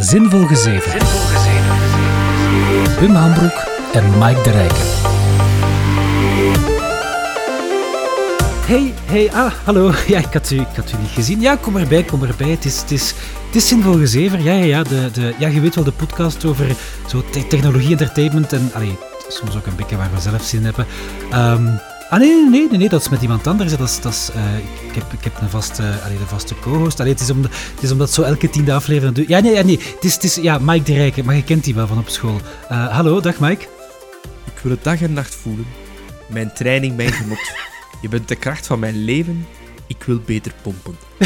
Zinvol Gezeven. Wim Hambroek en Mike de Rijken. Hey, hey, ah, hallo. Ja, ik had u, ik had u niet gezien. Ja, kom erbij, kom erbij. Het is, het is, het is Zinvol Gezeven. Ja, ja, ja, de, de, ja, je weet wel, de podcast over zo te- technologie, entertainment en allee, soms ook een beetje waar we zelf zin in hebben. Ehm, ah, nee, nee, nee, nee, dat is met iemand anders. Dat is, dat is, eh, ik, heb, ik heb een vaste, allee, de vaste co-host. Allee, het, is om, het is omdat zo elke tiende aflevering... Ja, nee, ja, nee. Het is, het is ja, Mike de Rijken, maar je kent die wel van op school. Eh, hallo, dag Mike. Ik wil het dag en nacht voelen. Mijn training, mijn genot. Je bent de kracht van mijn leven. Ik wil beter pompen.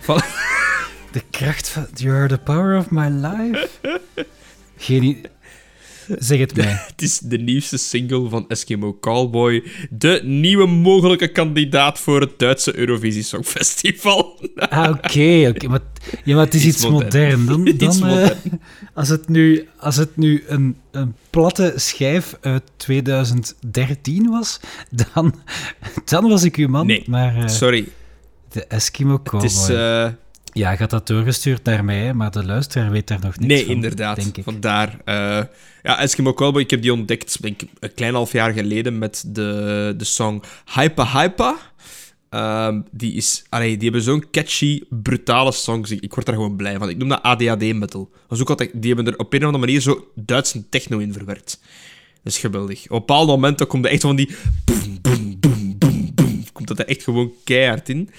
Van- De kracht van... You're the power of my life. Geen... Zeg het mij. Het is de nieuwste single van Eskimo Callboy. De nieuwe mogelijke kandidaat voor het Duitse Eurovisie Songfestival. Ah, oké. oké, maar, ja, maar het is iets, Iets modern. modern. Dan, dan, Iets eh, modern. als het nu, als het nu een, een platte schijf uit 2013 was, dan, dan was ik uw man. Nee, maar eh, Sorry. de Eskimo Cowboy... Het is... eh, Ja, had dat doorgestuurd naar mij, maar de luisteraar weet daar nog niks nee, van, inderdaad. denk ik. Vandaar. eh, ja, Eskimo Callboy, ik heb die ontdekt denk, ik, een klein half jaar geleden met de, de song Hypa Hypa. Ehm, die, is, allee, die hebben zo'n catchy, brutale songs. Ik, ik word daar gewoon blij van. Ik noem dat ADHD-metal. Dat is ook altijd, die hebben er op een of andere manier zo Duitse techno in verwerkt. Dat is geweldig. Op bepaalde momenten komt er echt van die... Boom, boom, boom, boom, boom. Komt dat er echt gewoon keihard in.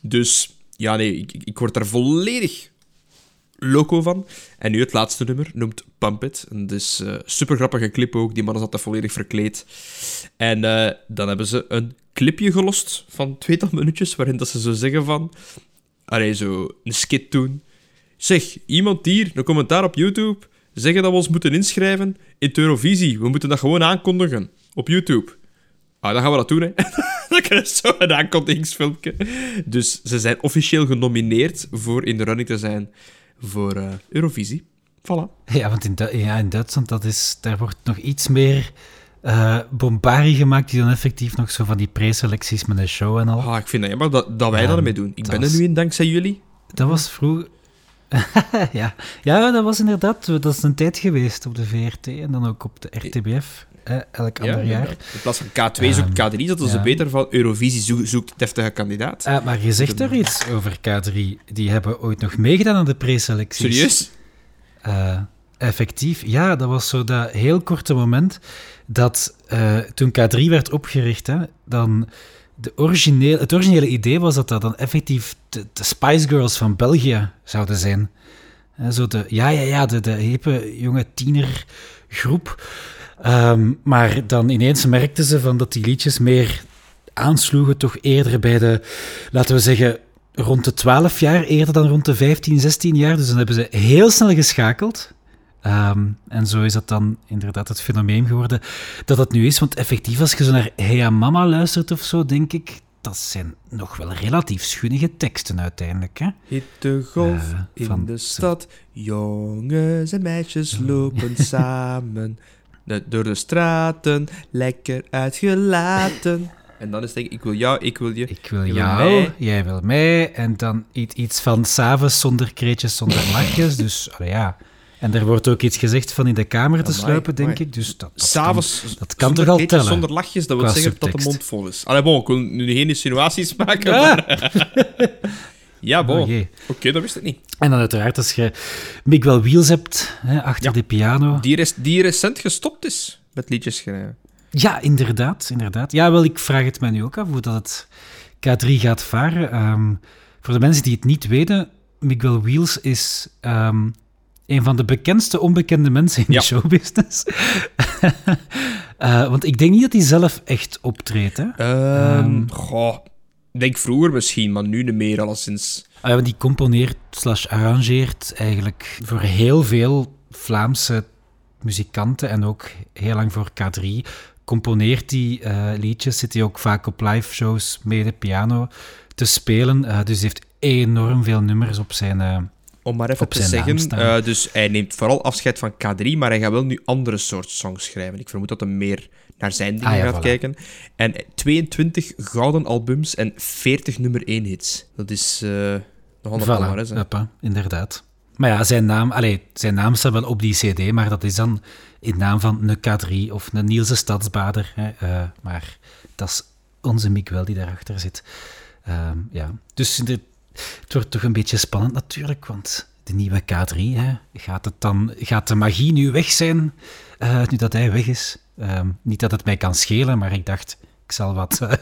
Dus ja, nee, ik, word daar volledig loco van. En nu het laatste nummer, noemt Pump It. En het is eh super grappige clip ook. Die man is altijd volledig verkleed. En eh, dan hebben ze een clipje gelost van tweetal minuutjes, waarin dat ze zo zeggen van... Allee, zo een skit doen. Zeg, iemand hier, een commentaar op YouTube, zeggen dat we ons moeten inschrijven in Eurovisie. We moeten dat gewoon aankondigen op YouTube. Ah, dan gaan we dat doen, hè. dan krijg je zo een aankondigingsfilmpje. Dus ze zijn officieel genomineerd voor in de running te zijn voor eh, Eurovisie. Voilà. Ja, want in, Du- ja, in Duitsland dat is, daar wordt nog iets meer eh bombarie gemaakt die dan effectief nog zo van die preselecties met een show en al. Ah, ik vind dat jammer dat, dat wij Ja, dat ermee doen. Ik ben er nu in dankzij jullie. Dat was vroeger... ja. ja, dat was inderdaad... Dat is een tijd geweest op de VRT en dan ook op de RTBF. Eh, elk ander jaar. In plaats van K2 zoekt K3, dat is ja. beter van Eurovisie zoek- zoekt deftige kandidaat. Ah, maar je zegt daar iets over K3. Die hebben ooit nog meegedaan aan de preselecties. Serieus? Eh, effectief, ja, dat was zo dat heel korte moment dat eh, toen K3 werd opgericht, hè, dan de origineel, het originele idee was dat dat dan effectief de, de Spice Girls van België zouden zijn. Zo de, ja, ja, ja, de, de hippe jonge tienergroep. Ehm, maar dan ineens merkten ze van dat die liedjes meer aansloegen, toch eerder bij de, laten we zeggen, rond de 12 jaar, eerder dan rond de 15, 16 jaar. Dus dan hebben ze heel snel geschakeld. Ehm, en zo is dat dan inderdaad het fenomeen geworden dat het nu is. Want effectief, als je zo naar Hey Mama luistert of zo, denk ik, dat zijn nog wel relatief schunnige teksten uiteindelijk. Hè? Hit de golf Eh, in de stad. Jongens en meisjes lopen samen. De- door de straten, lekker uitgelaten. En dan is het denk ik, ik wil jou, ik wil je. Ik wil jou, mij. jij wil mij. En dan iets, iets van s'avonds zonder kreetjes, zonder lachjes. Dus ja. En er wordt ook iets gezegd van in de kamer te Amai, sluipen, denk amai. ik. Dus dat, dat kan- S'avonds, dat kan toch al tellen? Zonder lachjes, dat wil zeggen dat de mond vol is. Allee, bon, ik wil nu geen insinuaties maken, maar... ja, bon. Oh Oké, jee. dat wist ik niet. En dan uiteraard als je Miguel Wheels hebt hè, achter Ja. de piano. Die, die recent gestopt is met liedjes schrijven. Ja, inderdaad, inderdaad. Ja, wel, ik vraag het mij nu ook af hoe dat het K3 gaat varen. Ehm, voor de mensen die het niet weten, Miguel Wheels is ehm, een van de bekendste onbekende mensen in Ja. de showbusiness. Eh, want ik denk niet dat hij zelf echt optreedt. Hè? Ehm goh, denk vroeger misschien, maar nu niet meer, alleszins. Ah, ja, die componeert slash arrangeert eigenlijk voor heel veel Vlaamse muzikanten en ook heel lang voor K3. Componeert die eh, liedjes, zit hij ook vaak op live shows mee de piano te spelen. Eh, dus hij heeft enorm veel nummers op zijn... eh, Om maar even Op te zeggen, dus hij neemt vooral afscheid van K3, maar hij gaat wel nu andere soort songs schrijven. Ik vermoed dat hij meer naar zijn dingen Ah, ja, gaat voilà. kijken. En 22 gouden albums en 40 nummer 1 hits. Dat is eh nogal een voilà, inderdaad. Maar ja, zijn naam, allee, zijn naam staat wel op die CD, maar dat is dan in naam van een K3 of een Nielse Stadsbader. Hè. Uh, maar dat is onze Mick wel die daarachter zit. Uh, ja. Dus het wordt toch een beetje spannend natuurlijk, want de nieuwe K3, hè, gaat, het dan, gaat de magie nu weg zijn, uh, nu dat hij weg is? Ehm, niet dat het mij kan schelen, maar ik dacht, ik zal wat, uh,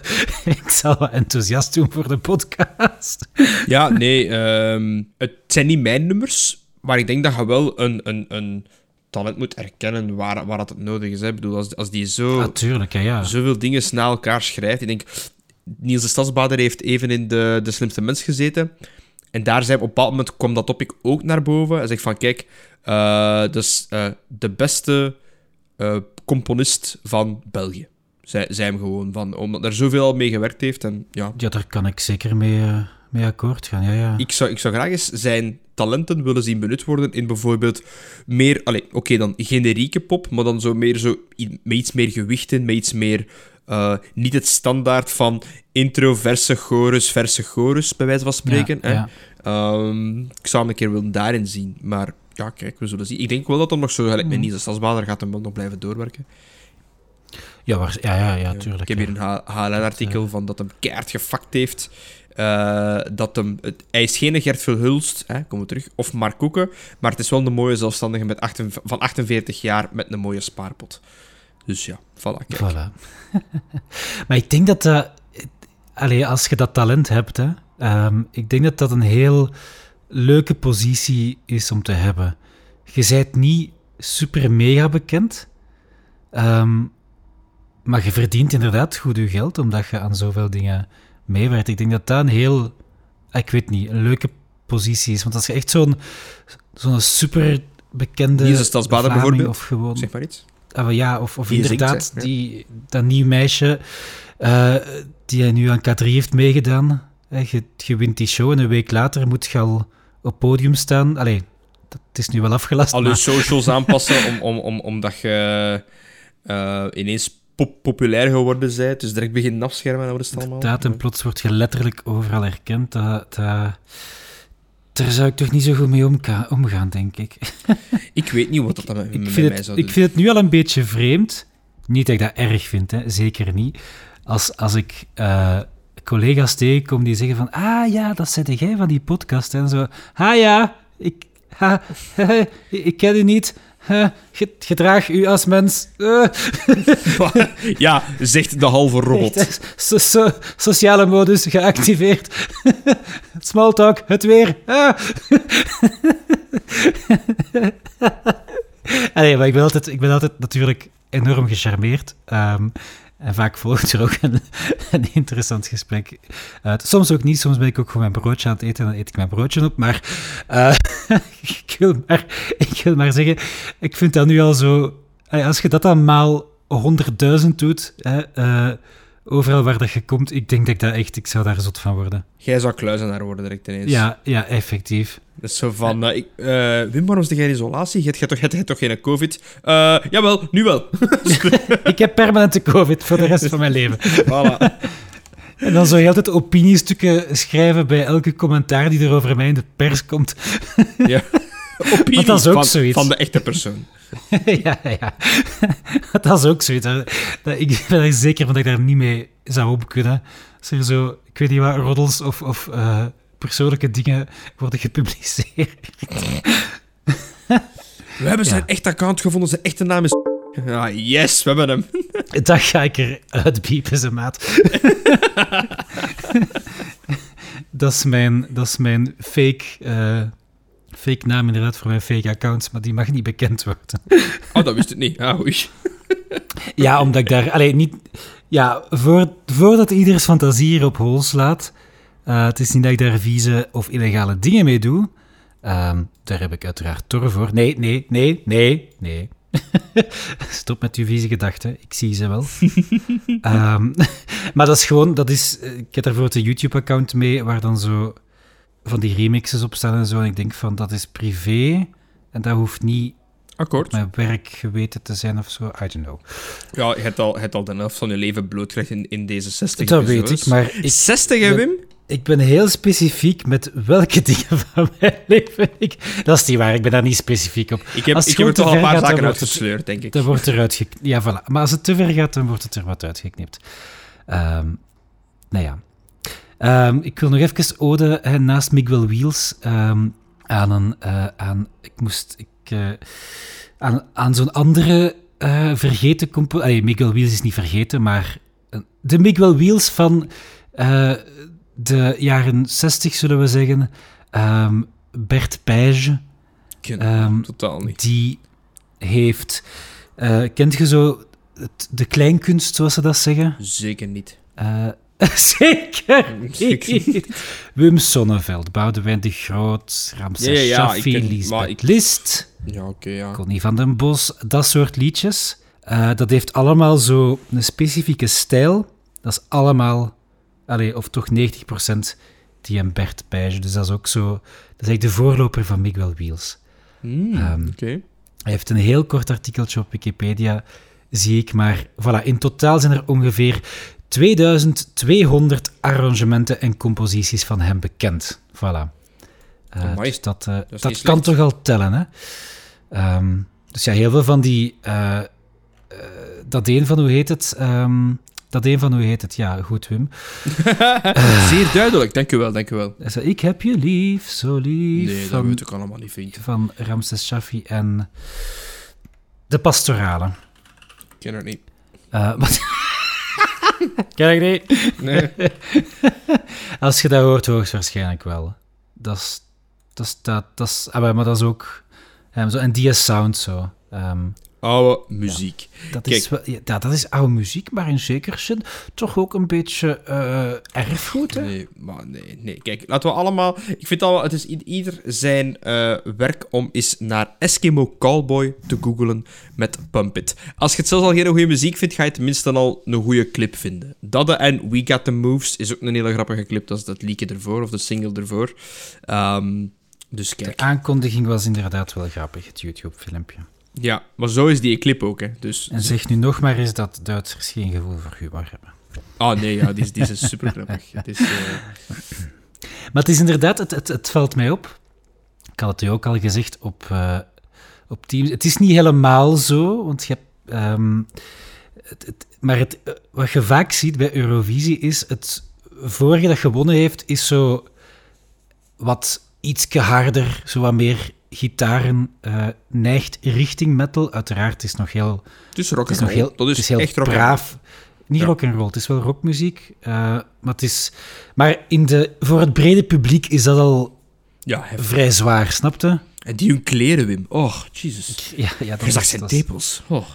ik zal wat enthousiast doen voor de podcast. Ja, nee, um, het zijn niet mijn nummers, maar ik denk dat je wel een, een, een talent moet erkennen waar, waar dat het nodig is. Hè. Ik bedoel, als, als die zo, Natuurlijk, ja, ja. zoveel dingen na elkaar schrijft. Ik denk, Niels de Stadsbader heeft even in de, de Slimste Mens gezeten. En daar zei op een bepaald moment kwam dat topic ook naar boven. Hij zegt van, kijk, uh, dus uh, de beste uh, componist van België. Zij, zij hem gewoon, van, omdat er zoveel al mee gewerkt heeft. En, ja. ja, daar kan ik zeker mee, mee akkoord gaan. Ja, ja. Ik, zou, ik zou graag eens zijn talenten willen zien benut worden in bijvoorbeeld meer, oké okay, dan generieke pop, maar dan zo meer zo, met iets meer gewicht in, met iets meer uh, niet het standaard van intro, verse chorus, verse chorus, bij wijze van spreken. Ja, hè? Ja. Um, ik zou hem een keer willen daarin zien. Maar ja, kijk, we zullen zien. Ik denk wel dat hem nog zo, gelijk met mm. Niels Stadsbader, gaat hem wel nog blijven doorwerken. Ja, waar, ja, ja, ja, tuurlijk. Ik heb hier een HLN-artikel van dat hem keihard gefakt heeft. Uh, dat hem, het, hij is geen Gert Verhulst, hè, komen we terug, of Mark Koeken, maar het is wel een mooie zelfstandige met 8, van 48 jaar met een mooie spaarpot. Dus ja, voilà. Kijk. voilà. maar ik denk dat dat... Allee, als je dat talent hebt, hè, um, ik denk dat dat een heel leuke positie is om te hebben. Je bent niet super mega bekend, um, maar je verdient inderdaad goed je geld omdat je aan zoveel dingen meewerkt. Ik denk dat dat een heel, ik weet niet, een leuke positie is. Want als je echt zo'n zo'n super bekende. Hier is Stadsbader bijvoorbeeld. Of gewoon, zeg maar iets. Uh, ja, of, of inderdaad, zingt, die, dat nieuw meisje uh, die nu aan K3 heeft meegedaan. Je, je, wint die show en een week later moet je al op podium staan. Allee, dat is nu wel afgelast. Al je socials aanpassen om, om, om, omdat je uh, ineens pop populair geworden bent. Dus direct beginnen afschermen over de allemaal. Inderdaad, en plots word je letterlijk overal herkend. Dat, dat, daar zou ik toch niet zo goed mee omgaan, denk ik. ik weet niet wat dat met, ik met mij het, zou Ik doen. vind het nu al een beetje vreemd. Niet dat ik dat erg vind, hè. zeker niet. Als, als ik uh, collega's tegenkom die zeggen van... Ah ja, dat zet jij van die podcast. En zo... Ah ja, ik, ha, ik ken u niet. Gedraag u als mens. Uh. ja, zegt de halve robot. Echt, so, so, sociale modus geactiveerd. Smalltalk, het weer. Ah. Allee, maar ik ben altijd, ik ben altijd natuurlijk enorm gecharmeerd. Um, en vaak volgt er ook een, interessant gesprek uit. Soms ook niet, soms ben ik ook gewoon mijn broodje aan het eten en dan eet ik mijn broodje op. Maar, uh, ik, wil maar ik wil maar zeggen, ik vind dat nu al zo... Als je dat dan maal 100.000 doet, hè, uh, overal waar dat je komt, ik denk dat ik dat echt... Ik zou daar zot van worden. Jij zou kluizenaar worden direct ineens. Ja, ja effectief. Dat is zo van... Uh, ik, uh, Wim, waarom zit jij in isolatie? Je hebt toch, geen covid? Uh, jawel, nu wel. ik heb permanente covid voor de rest van mijn leven. Voilà. En dan zou je altijd opiniestukken schrijven bij elke commentaar die er over mij in de pers komt. ja. Opinie dat is ook van, zoiets. van de echte persoon. ja, ja. Dat is ook zoiets. Ik ben er zeker van dat ik daar niet mee zou op kunnen. Als er zo, ik weet niet wat, roddels of, of uh, persoonlijke dingen worden gepubliceerd. We hebben zijn ja. echt account gevonden. Zijn echte naam is... Ah, yes, we hebben hem. Dat ga ik er uitbiepen, ze maat. dat, is mijn, dat is mijn fake... Uh, fake naam inderdaad voor mijn fake accounts, maar die mag niet bekend worden. oh, dat wist ik niet. Ah, oei. ja, omdat ik daar... Allee, niet... Ja, voor, voordat ieders fantasie hier op hol slaat... Uh, het is niet dat ik daar vieze of illegale dingen mee doe. Um, daar heb ik uiteraard Tor voor. Nee, nee, nee, nee, nee. Stop met uw vieze gedachten. Ik zie ze wel. um, maar dat is gewoon... Dat is, ik heb daarvoor een YouTube-account mee, waar dan zo van die remixes op staan en zo. En ik denk van, dat is privé. En dat hoeft niet Akkoord. mijn werk geweten te zijn of zo. I don't know. Ja, je hebt al, je hebt al de helft van je leven blootgelegd in, in deze 60 Dat weet ik, maar... Ik, 60, hè, Wim? ik ben heel specifiek met welke dingen van mijn leven ik... Dat is niet waar, ik ben daar niet specifiek op. Ik heb, Als het ik heb er toch al een ver paar gaat, dan zaken uitgesleurd, denk ik. Dan wordt eruit geknipt. Ja, voilà. Maar als het te ver gaat, dan wordt het er wat uitgeknipt. Ehm nou ja. Ehm, ik wil nog even ode hè, naast Miguel Wheels ehm, aan een... eh, aan, ik moest... Ik, eh, aan aan zo'n andere eh, vergeten componist... Miguel Wheels is niet vergeten, maar... de Miguel Wheels van de jaren 60, zullen we zeggen. Ehm, Bert Pijge. Ken totaal niet. die heeft... kent je zo het- de kleinkunst, zoals ze dat zeggen? Zeker niet. Zeker niet. Wim Sonneveld, Boudewijn de Groot, Ramses Ja, ja, ja, Shaffi, ik Lisbeth ik- List, Ja. Connie van den Bos, dat soort liedjes. Eh, dat heeft allemaal zo een specifieke stijl. Dat is allemaal, allee, of toch 90% die en Bert Pijge. Dus dat is ook zo... Dat is eigenlijk de voorloper van Miguel Wheels. Hmm, Ehm. Hij heeft een heel kort artikeltje op Wikipedia, zie ik. Maar voilà, in totaal zijn er ongeveer 2200 arrangementen en composities van hem bekend. Voilà. Dus dat, eh, dat, kan toch al tellen, hè? Ehm, dus ja, heel veel van die... eh, dat een van, hoe heet het? Ehm, dat een van, hoe heet het? Ja, goed, Wim. Zeer duidelijk, dank u wel, dank u wel. Zei, ik heb je lief, zo lief. Nee, dat weet ik allemaal niet, vriend. van Ramses Shaffi en de pastorale. Ik ken het niet. Wat? Kijk niet. Nee. Als je dat hoort, hoogstwaarschijnlijk wel. Dat is... Dat is... Dat, dat is ah, maar dat is ook... ehm, zo, en die sound zo. Ehm, Oude muziek. dat, Kijk. is wel, ja, dat, is oude muziek, maar in zekere zin toch ook een beetje eh, erfgoed, hè? Nee, maar nee, nee. Kijk, laten we allemaal... Ik vind al, het is ieder zijn eh, werk om eens naar Eskimo Callboy te googlen met Pump It. Als je het zelfs al geen goede muziek vindt, ga je tenminste al een goede clip vinden. Dat en We Got The Moves is ook een hele grappige clip. Dat is dat liedje ervoor, of de single ervoor. Ehm, dus De kijk. aankondiging was inderdaad wel grappig, het YouTube-filmpje. Ja, maar zo is die clip ook, hè. Dus... En zeg nu nog maar eens dat Duitsers geen gevoel voor humor hebben. Ah, nee, ja, die, is- die is super grappig. Het is... eh, Maar het is inderdaad, het, het, het valt mij op. Ik had het u ook al gezegd op, eh, op Teams. Het is niet helemaal zo, want je hebt. ehm, het, het- maar het, eh, wat je vaak ziet bij Eurovisie is het vorige dat gewonnen heeft, is zo wat iets harder, zo wat meer gitaren, eh, neigt richting metal. Uiteraard het is nog heel het is rock het is nog heel, Dat is, het is heel echt rock braaf. Niet Ja. rock and roll, het is wel rockmuziek. eh, maar het is, maar in de, voor het brede publiek is dat al Ja, heftig. vrij zwaar, snapte? En die hun kleren, Wim. Oh, Jesus. Ja, ja dat, Je zag zijn tepels. Oh.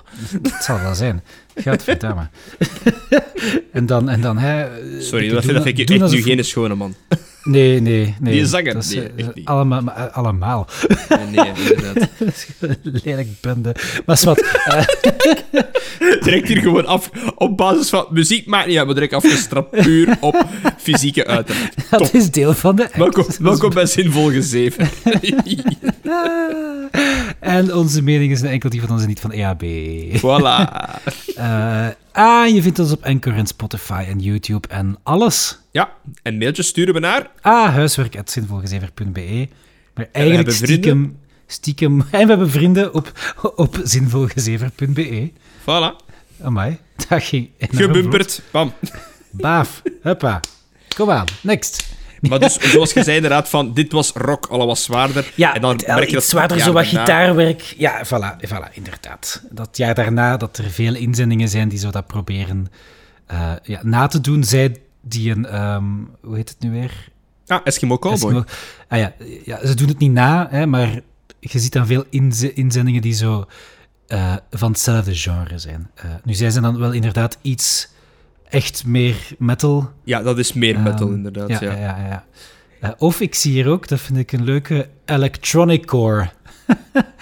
dat zal wel zijn. Gadverdamme. en dan, en dan hè, Sorry, doen- dat vind, ik echt nu geen schone man. Nee, nee, nee. Die zanger? Dat is, Nee, eh, echt niet. Allemaal, eh, allemaal. Nee, nee, inderdaad. Lelijk bende. Maar wat, eh, Direct hier gewoon af op basis van muziek maakt niet uit, maar direct afgestrapt puur op fysieke uiterlijk. dat is deel van de. Welkom, welkom bij Zinvol Gezeven. En onze meningen zijn enkel die van ons en niet van EAB. voilà. Eh, ah, je vindt ons op Anchor en Spotify en YouTube en alles. Ja, en mailtjes sturen we naar... Ah, huiswerk.zinvolgezever.be. Maar eigenlijk stiekem, stiekem... En we hebben vrienden op, op zinvolgezever.be. Voilà. Amai, dat ging. Gebumperd. Bam. Baaf, huppa. Kom aan, next. Maar dus, zoals je zei inderdaad, van dit was rock, alle was zwaarder. Ja, en dan merk je dat iets zwaarder, zo wat gitaarwerk. Ja, voilà, voilà, inderdaad. Dat jaar daarna, dat er veel inzendingen zijn die zo dat proberen eh, ja, na te doen. Zij die een... ehm, hoe heet het nu weer? Ah, Eskimo. Eskimo- Ah ja, ja, ze doen het niet na, hè, maar je ziet dan veel inze- inzendingen die zo eh, van hetzelfde genre zijn. Eh, nu, zij zijn dan wel inderdaad iets echt meer metal. Ja, dat is meer metal, Ehm, inderdaad. Ja, Ja, ja, ja. ja. Eh, of ik zie hier ook, dat vind ik een leuke, electronic core.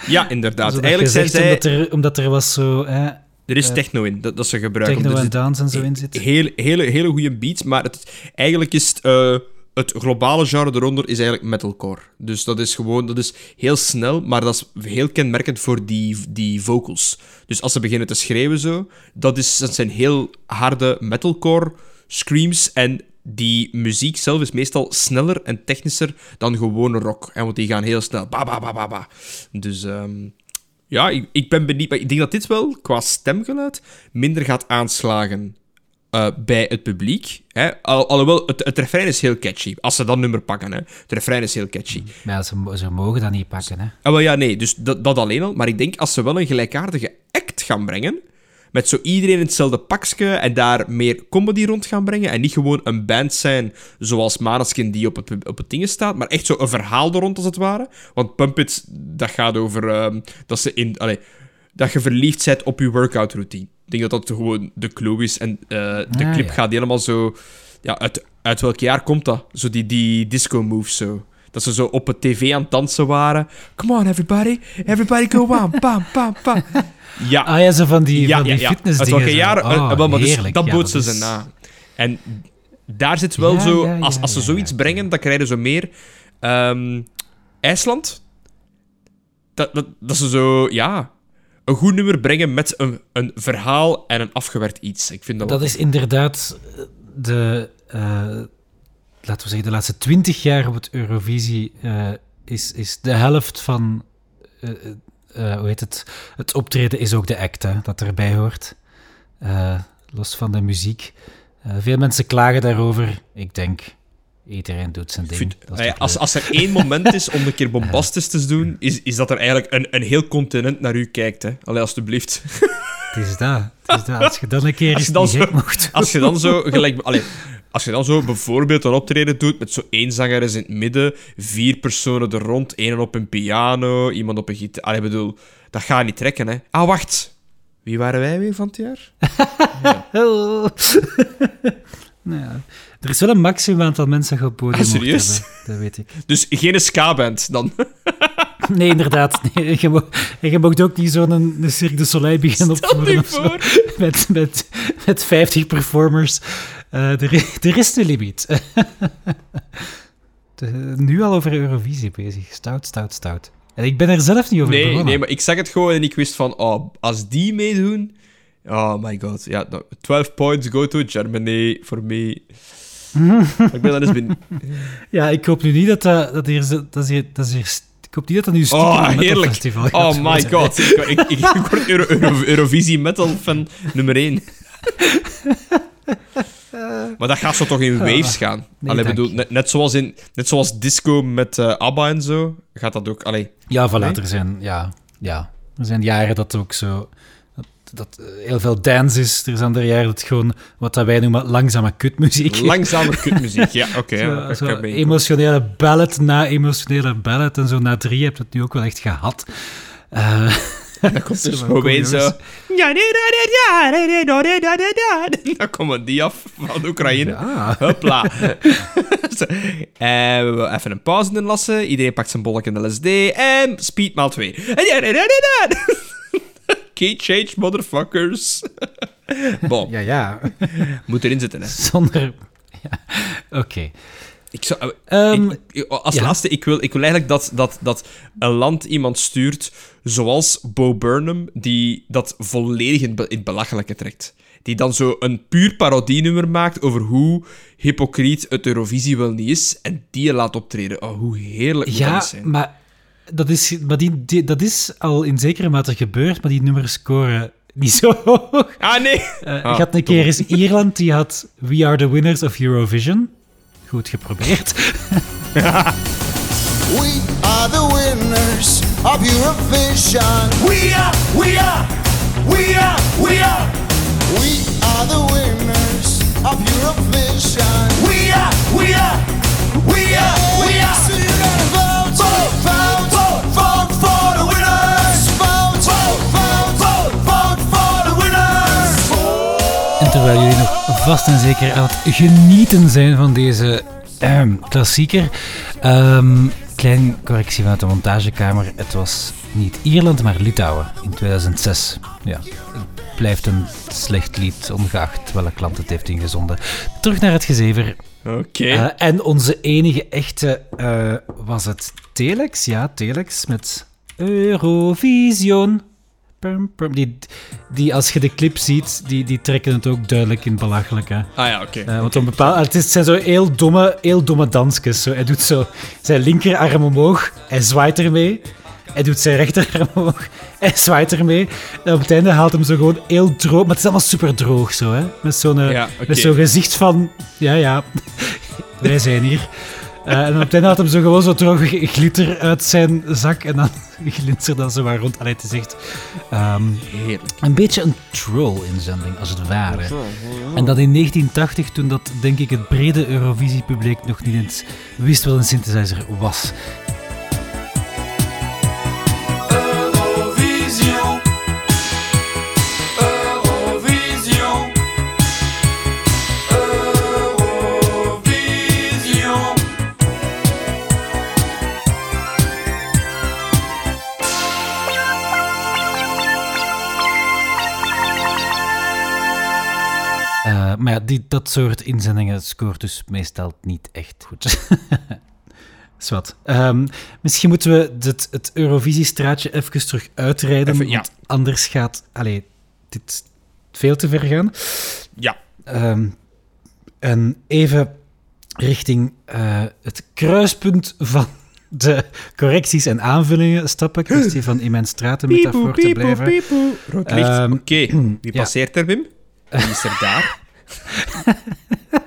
Ja, inderdaad. Zodat Eigenlijk zijn zij... omdat, er, omdat er was zo hè, Er is eh, techno in, dat, dat ze gebruiken. techno en dance en zo in zit. Heel, hele, hele goede beats, maar het, eigenlijk is het, eh, het globale genre eronder is eigenlijk metalcore. Dus dat is gewoon, dat is heel snel, maar dat is heel kenmerkend voor die, die vocals. Dus als ze beginnen te schreeuwen zo, dat, is, dat zijn heel harde metalcore screams en die muziek zelf is meestal sneller en technischer dan gewone rock. Hè, want die gaan heel snel. Ba, ba, ba, ba, ba. Dus ehm, ja, ik, ik ben benieuwd. Maar ik denk dat dit wel qua stemgeluid minder gaat aanslagen uh, bij het publiek. Hè? Al, alhoewel, het, het refrein is heel catchy. Als ze dat nummer pakken, hè. het refrein is heel catchy. Maar ze, ze mogen dat niet pakken. Hè? Ah, wel, ja, nee, dus dat, dat alleen al. Maar ik denk als ze wel een gelijkaardige act gaan brengen met zo iedereen in hetzelfde pakje en daar meer comedy rond gaan brengen. En niet gewoon een band zijn zoals Maneskin die op het, op het ding staat, maar echt zo een verhaal er rond als het ware. Want Pump It, dat gaat over uh, dat, ze in, allee, dat je verliefd bent op je workout routine. Ik denk dat dat gewoon de clue is. En uh, de ah, clip gaat helemaal zo... Ja, uit, uit welk jaar komt dat? Zo die, die disco moves zo. Dat ze zo op het tv aan het dansen waren. Come on, everybody. Everybody go on. Pam, pam, pam. Ja. Ah ja, zo van die, ja, van die ja, fitness Uit welke jaren? Oh, maar dus, dat bootsen ze na. En daar zit wel zo... als, als ze zoiets brengen, dan krijgen ze meer... Um, IJsland. Dat, dat, dat ze zo... Ja een goed nummer brengen met een, een verhaal en een afgewerkt iets. Ik vind dat dat is inderdaad de, uh, laten we zeggen, de laatste twintig jaar op het Eurovisie uh, is, is de helft van, uh, hoe heet het, het optreden is ook de act, hè, dat erbij hoort. los van de muziek. veel mensen klagen daarover. Ik denk, Iedereen doet zijn ding. Vind, als, als er één moment is om een keer bombastisch te doen, is, is dat er eigenlijk een, een heel continent naar u kijkt. Hè. Allee, alstublieft. Het is dat. Het is dat. Als je dan een keer eens dan zo, mocht Als je dan zo gelijk... Allee, als je dan zo bijvoorbeeld een optreden doet met zo één zanger in het midden, vier personen er rond, één op een piano, iemand op een gitaar... Allee, bedoel, dat gaat niet trekken, hè. Ah, wacht. Wie waren wij weer van het jaar? ja. Nou ja. Er is wel een maximum aantal mensen op podium ah, serieus? Dat weet ik. Dus geen ska-band dan? nee, inderdaad. Nee, je, mag ook niet zo'n een, een Cirque du Soleil beginnen opvoeren. Voor. Met, met, met 50 performers. Uh, er, er is de limiet. de, nu al over Eurovisie bezig. Stout, stout, stout. En ik ben er zelf niet over nee, begonnen. Nee, maar ik zag het gewoon en ik wist van... Oh, als die meedoen... Oh my god. Ja, 12 points go to Germany for me ik ben dan eens binnen. Ja, ik hoop nu niet dat dat, dat hier... Dat is dat is ik hoop niet dat dat nu stiekem oh, heerlijk. festival Oh my god. ik, ik, ik, ik word Euro, Euro, Eurovisie metal fan nummer 1. maar dat gaat zo toch in waves gaan. Nee, allee, bedoel, net, net, zoals in, net zoals disco met uh, ABBA en zo, gaat dat ook... Allee. Ja, voilà, er zijn... Ja, ja, er zijn jaren dat ook zo dat eh, heel veel dance is. Er is andere jaren dat gewoon wat dat wij noemen langzame kutmuziek. Langzame kutmuziek, ja, oké. Okay, emotionele ballad na emotionele ballad en zo na drie heb je het nu ook wel echt gehad. Uh, dan komt zo weer zo... Dan komen die af van Oekraïne. Ja. Hopla. en we even een pauze inlassen. Iedereen pakt zijn bolletje in de LSD. En speed maal 2. Key change, motherfuckers. bon. Ja, ja. Moet erin zitten, hè. Zonder... Ja. Oké. Ik zou, um, als laatste, ik wil, ik wil eigenlijk dat, dat, dat een land iemand stuurt zoals Bo Burnham, die dat volledig in, in het belachelijke trekt. Die dan zo een puur parodienummer maakt over hoe hypocriet het Eurovisie wel niet is, en die je laat optreden. Oh, hoe heerlijk moet ja, dat zijn. maar dat is, maar die, dat is al in zekere mate gebeurd, maar die nummers scoren niet zo hoog. Ah, nee. Uh, ik had een keer eens Ierland, die had We Are The Winners of Eurovision. Goed geprobeerd. We are the winners of Eurovision. We are, we are, we are, we are. We are the winners of Eurovision. We are, we are, we are, we are. So you gotta vote, vote, vote. Terwijl jullie nog vast en zeker aan het genieten zijn van deze ehm, klassieker. Um, klein correctie vanuit de montagekamer. Het was niet Ierland, maar Litouwen in 2006. Ja, het blijft een slecht lied, ongeacht welke klant het heeft ingezonden. Terug naar het gezever. Oké. Eh, en onze enige echte uh, was het Telex. Ja, Telex met Eurovision. Pum, pum. Die, die, als je de clip ziet, die, die trekken het ook duidelijk in belachelijk. Hè. Ah ja, oké. Eh, want een bepaald, het, is, het zijn zo heel domme, heel domme dansjes. Zo. Hij doet zo zijn linkerarm omhoog, hij zwaait ermee. Hij doet zijn rechterarm omhoog, hij zwaait ermee. En op het einde haalt hem zo gewoon heel droog, maar het is allemaal super droog zo, hè. Met zo'n eh, Ja, met zo'n gezicht van, ja, ja, wij zijn hier. Eh, en op het einde had hem zo gewoon zo droge glitter uit zijn zak en dan glinsterde dat zo maar rond. Allee, het is echt ehm, Heerlijk. een beetje een troll-inzending, als het ware. En dat in 1980, toen dat denk ik het brede Eurovisie-publiek nog niet eens wist wat een synthesizer was. Ja, die, dat soort inzendingen scoort dus meestal niet echt goed. Zwat. Ehm, misschien moeten we het, het Eurovisiestraatje even terug uitrijden, Even, ja. want anders gaat allee, dit veel te ver gaan. Ja. Ehm, en even richting eh, het kruispunt van de correcties en aanvullingen stappen. Kwestie van in mijn stratenmetafoor te blijven. Rood licht. Ehm, Oké, wie ja. passeert er, Wim? Wie is er daar?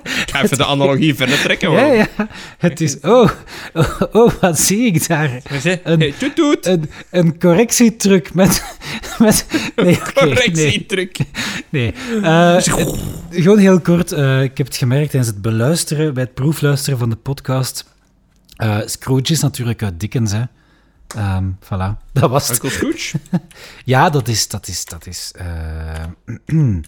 Ik ga even de analogie verder trekken, hoor. Ja, ja. Het is... Oh, oh, oh, wat zie ik daar? Een- hey, toet toet. Een, een correctietruc met... met nee, oké. nee, Correctietruc. nee. Eh, gewoon heel kort. eh, ik heb het gemerkt tijdens het beluisteren, bij het proefluisteren van de podcast. Eh, Scrooge is natuurlijk uit Dickens, hè. Ehm, voilà, dat was het. Uncle Scrooge? Ja, dat is... Dat is, dat is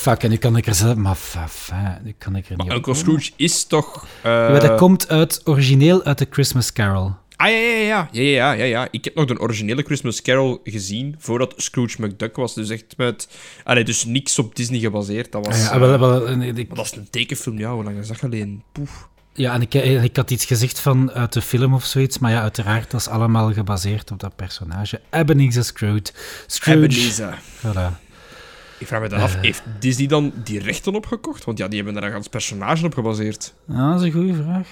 Fuck, en nu kan ik er zelf... Maar fa, fa, nu kan ik er niet Uncle. Scrooge is toch... eh, Ja, dat komt uit, origineel uit de Christmas Carol. Ah, ja, ja, ja, ja, ja, ja, ja. Ik heb nog de originele Christmas Carol gezien voordat Scrooge McDuck was. Dus echt met... Allee, dus niks op Disney gebaseerd. Dat was... Ah ja, eh, wel, wel, en ik- maar dat is een tekenfilm, ja. Hoe lang is dat geleden? Poef. Ja, en ik, en ik had iets gezegd van uit de film of zoiets, maar ja, uiteraard, dat is allemaal gebaseerd op dat personage. Ebenezer Scrooge. Scrooge. Ebenezer. Voilà. Ik vraag me dan af, heeft Disney dan die rechten opgekocht? Want ja, die hebben daar een personage op gebaseerd. Ja, dat is een goede vraag.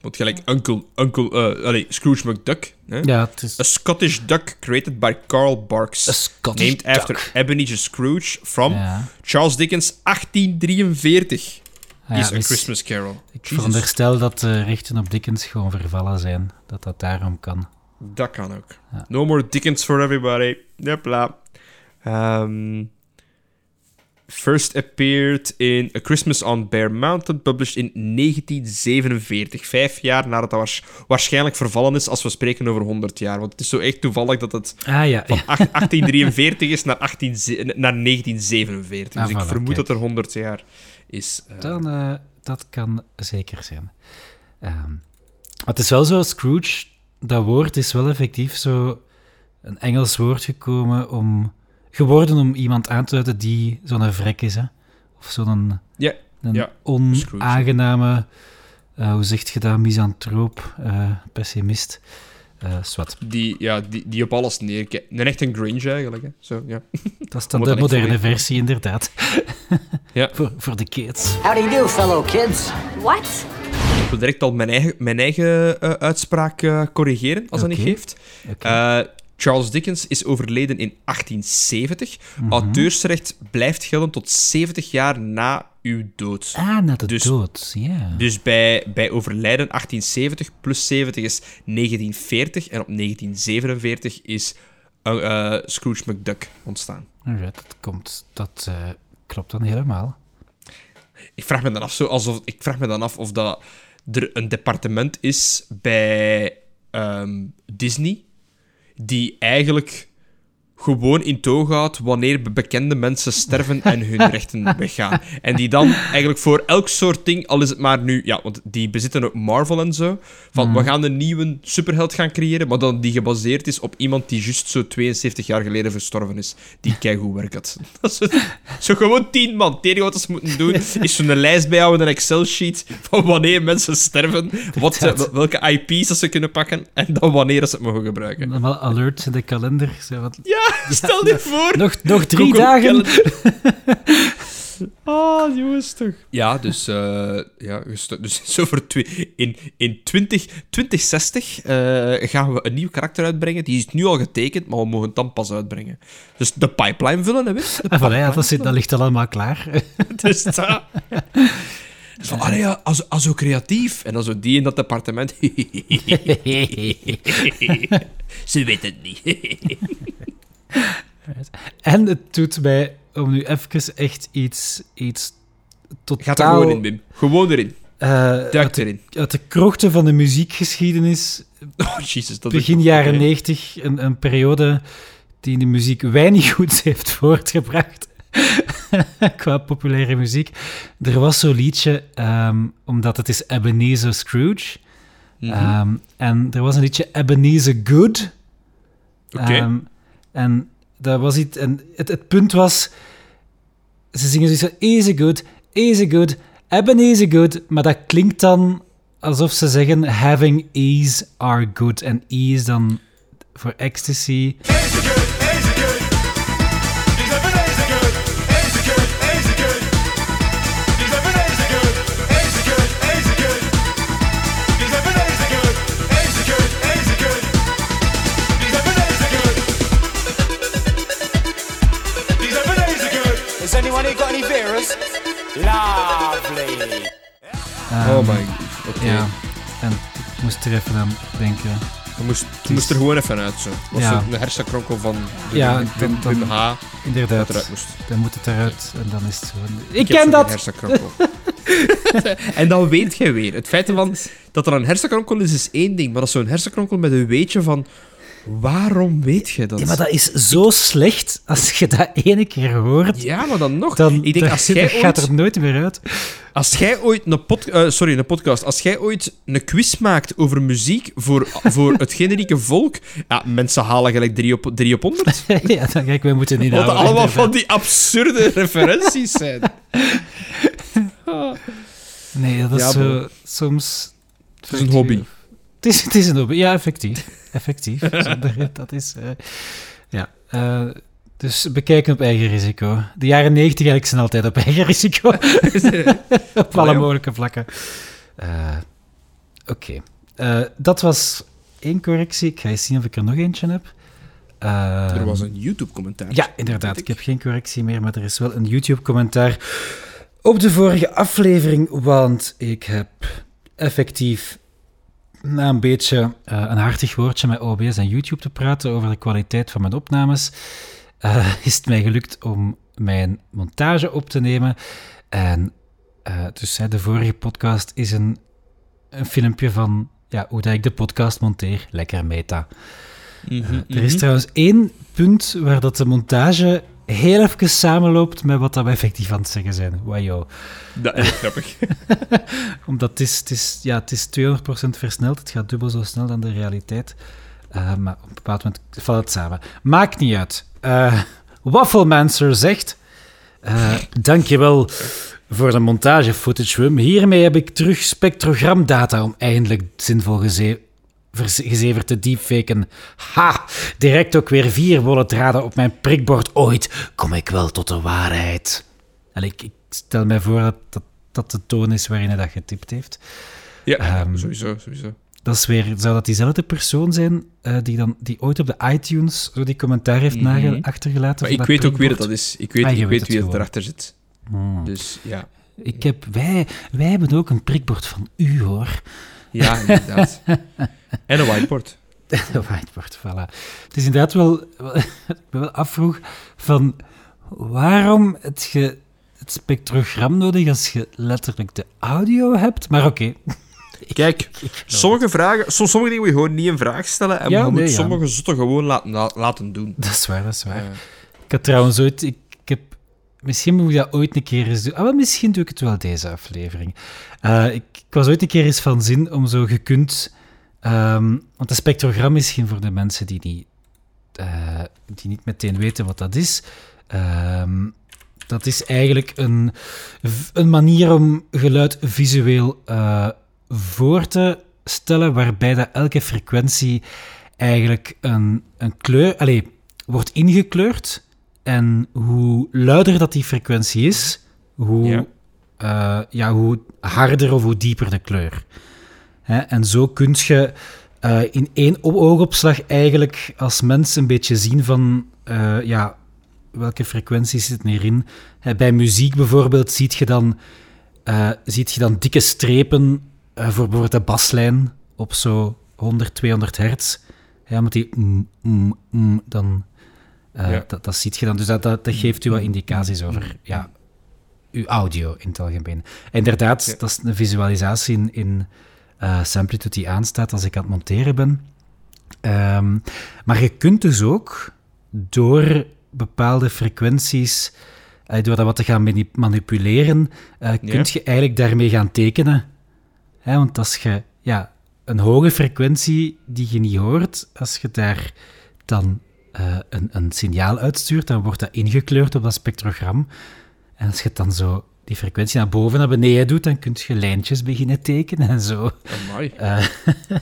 Want gelijk Uncle... Uncle uh, Scrooge McDuck. Hè? Ja, het is A Scottish duck created by Carl Barks. een Scottish named after. Ebenezer Scrooge from Ja. Charles Dickens 1843. Ah ja, is A Christmas Carol. Ik Jesus. veronderstel dat de rechten op Dickens gewoon vervallen zijn. Dat dat daarom kan. Dat kan ook. Ja. No more Dickens for everybody. Yepla. Ehm first appeared in A Christmas on Bear Mountain, published in 1947. Vijf jaar nadat dat waars- waarschijnlijk vervallen is, als we spreken over 100 jaar. Want het is zo echt toevallig dat het Ah ja, van ja. ach- 1843 is naar, 18, ze- naar 1947. Ah, dus ik vermoed kijk. dat er 100 jaar is. eh. Dan, eh, dat kan zeker zijn. Ehm, het is wel zo, Scrooge, dat woord is wel effectief zo een Engels woord gekomen om, geworden om iemand aan te duiden die zo'n vrek is, hè. Of zo'n Ja, een ja, onaangename, eh, hoe zeg je dat, misantroop, eh, pessimist. Eh zwart. die, ja die, die op alles neerkijkt. Een echt een Grinch eigenlijk. Hè. Zo, ja. Dat is dan de dat moderne versie, inderdaad. Ja. voor, voor de kids. How do you do, fellow kids? What? Ik wil direct al mijn eigen, mijn eigen uitspraak corrigeren, als dat Oké. niet geeft. Charles Dickens is overleden in 1870. Mhm. Auteursrecht blijft gelden tot 70 jaar na uw dood. ah, na de dus- dood, ja. Dus bij, bij overlijden 1870 plus 70 is 1940 en op 1947 is eh, eh, Scrooge McDuck ontstaan. Alright, dat komt, dat eh, klopt dan helemaal. Ik vraag me dan af, zo alsof, ik vraag me dan af of dat er een departement is bij ehm, Disney die eigenlijk gewoon in toog houdt wanneer be- bekende mensen sterven en hun rechten weggaan. En die dan eigenlijk voor elk soort ding, al is het maar nu... Ja, want die bezitten ook Marvel en zo. Van, we gaan een nieuwe superheld gaan creëren, maar dan die gebaseerd is op iemand die juist zo 72 jaar geleden verstorven is. Die keigoed werk had. Dat is zo, zo gewoon tien man. Het enige wat ze moeten doen, is zo'n lijst bijhouden, een Excel-sheet van wanneer mensen sterven, wat ze, welke IP's dat ze kunnen pakken, en dan wanneer ze het mogen gebruiken. Dan wel alerts in de kalender. Wat, Ja! Stel je voor. Nog, nog drie Google dagen. Ah, jongens toch. Ja, dus, eh, ja, dus zo voor twee, in, in 20, 2060 eh, gaan we een nieuw karakter uitbrengen. Die is nu al getekend, maar we mogen het dan pas uitbrengen. Dus de pipeline vullen, hè, weet je? Ah, voilà, ja, dat, zit, dat ligt allemaal klaar. Dus dat... Van, allee, ja, als, als zo creatief. En dan zo die in dat departement. Ze weet het niet. en het doet mij, om nu even echt iets, iets totaal... Gaat er gewoon in, Bim. Gewoon erin. eh, Duik de, uit de krochten van de muziekgeschiedenis, Oh, jezus. Dat begin jaren. 90, een, een periode die de muziek weinig goeds heeft voortgebracht. Qua populaire muziek. Er was zo'n liedje, ehm, omdat het is Ebenezer Scrooge. Mhm. Ehm, en er was een liedje Ebenezer Good. Oké. Ehm, en dat was iets. En het, het punt was. Ze zingen zoiets van easy good, easy good, Ebenezer good. Maar dat klinkt dan alsof ze zeggen having ease are good. En E is dan voor ecstasy. Easy Lovely. Oh my god. Oké. Ja. En ik moest er even aan denken. Je moest, je moest er gewoon even uit, zo. Was Ja. een hersenkronkel van de Ja, dan- Wim H. Inderdaad. Dat eruit moest. Dan moet het eruit en dan is het zo. Ik, ken zo'n dat! hersenkronkel. en dan weet jij weer. Het feit van dat er een hersenkronkel is, is één ding. Maar dat is zo'n hersenkronkel met een weetje van... Waarom weet je dat? Ja, maar dat is zo slecht als je dat ene keer hoort. Ja, maar dan nog. Dan, ik denk, als jij, dat gaat ooit, er nooit meer uit. als jij ooit een, pod, eh, sorry, een podcast... Als jij ooit een quiz maakt over muziek voor, voor het generieke volk... Ja, mensen halen gelijk 3 op, drie op 100. ja, dan kijk, wij moeten niet Wat allemaal inderdaad. van die absurde referenties zijn. Nee, dat is Ja, zo, soms... Het is een hobby. Het is, het is een hobby, ja, effectief. Effectief. Zonder- dat is... eh, ja. eh, dus bekijken op eigen risico. De jaren negentig eigenlijk zijn altijd op eigen risico. op alle mogelijke vlakken. Eh, Oké. Dat was één correctie. Ik ga eens zien of ik er nog eentje heb. Er was een YouTube-commentaar. ja, inderdaad. Ik heb geen correctie meer, maar er is wel een YouTube-commentaar op de vorige aflevering, want ik heb effectief na een beetje eh, een hartig woordje met OBS en YouTube te praten over de kwaliteit van mijn opnames, eh, is het mij gelukt om mijn montage op te nemen. En eh, dus de vorige podcast is een, een filmpje van ja, hoe dat ik de podcast monteer. Lekker meta. Mhm, Er is mhm. trouwens één punt waar dat de montage heel even samenloopt met wat dat we effectief aan het zeggen zijn. Wajo. Dat is grappig. Omdat het is, het, is, ja, het is 200% versneld. Het gaat dubbel zo snel dan de realiteit. Eh, maar op een bepaald moment valt het samen. Maakt niet uit. Eh Wafflemancer zegt... eh dankjewel voor de montage footage, Wim. Hiermee heb ik terug spectrogramdata om eindelijk zinvol geze verz- gezeverd te deepfaken. Ha! Direct ook weer vier wollen draden op mijn prikbord. Ooit kom ik wel tot de waarheid. En ik, ik stel mij voor dat, dat dat de toon is waarin hij dat getipt heeft. Ja, Ehm, sowieso, sowieso. Dat is weer, zou dat diezelfde persoon zijn eh, die, dan, die ooit op de iTunes zo die commentaar heeft nage- achtergelaten? Maar ik dat weet ook wie dat, prikbord? is. Ik weet, Ah, ik weet wie dat gewoon. erachter zit. Hmm. Dus ja. Ik heb, wij, wij hebben ook een prikbord van u, hoor. Ja, inderdaad. en een whiteboard. De whiteboard, voilà. Het is inderdaad wel... ik me wel afvroeg van... Waarom heb je het spectrogram nodig als je letterlijk de audio hebt? Maar oké. Kijk, sommige vragen, som- sommige dingen moet je gewoon niet een vraag stellen en Ja, je nee, moet ja. sommige zotten gewoon laten, la- laten doen. Dat is waar, dat is waar. Ik had trouwens ooit... Ik, misschien moet ik dat ooit een keer eens doen. Ah, misschien doe ik het wel deze aflevering. Eh, ik, was ooit een keer eens van zin om zo gekund... ehm, want een spectrogram is geen voor de mensen die niet, eh, die niet meteen weten wat dat is. Ehm, dat is eigenlijk een, een manier om geluid visueel eh, voor te stellen, waarbij dat elke frequentie eigenlijk een, een kleur... Allee, wordt ingekleurd. En hoe luider dat die frequentie is, hoe, Ja. ja. ja, hoe harder of hoe dieper de kleur. Hè, en zo kun je eh, in één oogopslag eigenlijk als mens een beetje zien van eh, ja, welke frequenties zitten hierin. Hè, bij muziek bijvoorbeeld ziet je dan, eh, ziet je dan dikke strepen eh, voor bijvoorbeeld de baslijn op zo 100, 200 hertz. Ja, met die mm, mm, mm, dan, eh, Ja. dat, dat ziet je dan. Dus dat, dat, dat geeft u wat indicaties over ja, uw audio in het algemeen. Inderdaad, Ja. dat is een visualisatie in, in eh, Samplitude die aanstaat als ik aan het monteren ben. Ehm, maar je kunt dus ook door bepaalde frequenties, eh, door dat wat te gaan mani- manipuleren, eh kun je eigenlijk daarmee gaan tekenen. Hè, want als je ja, een hoge frequentie die je niet hoort, als je daar dan eh, een, een signaal uitstuurt, dan wordt dat ingekleurd op dat spectrogram. En als je het dan zo die frequentie naar boven en naar beneden doet, dan kun je lijntjes beginnen tekenen en zo. Amai. Eh,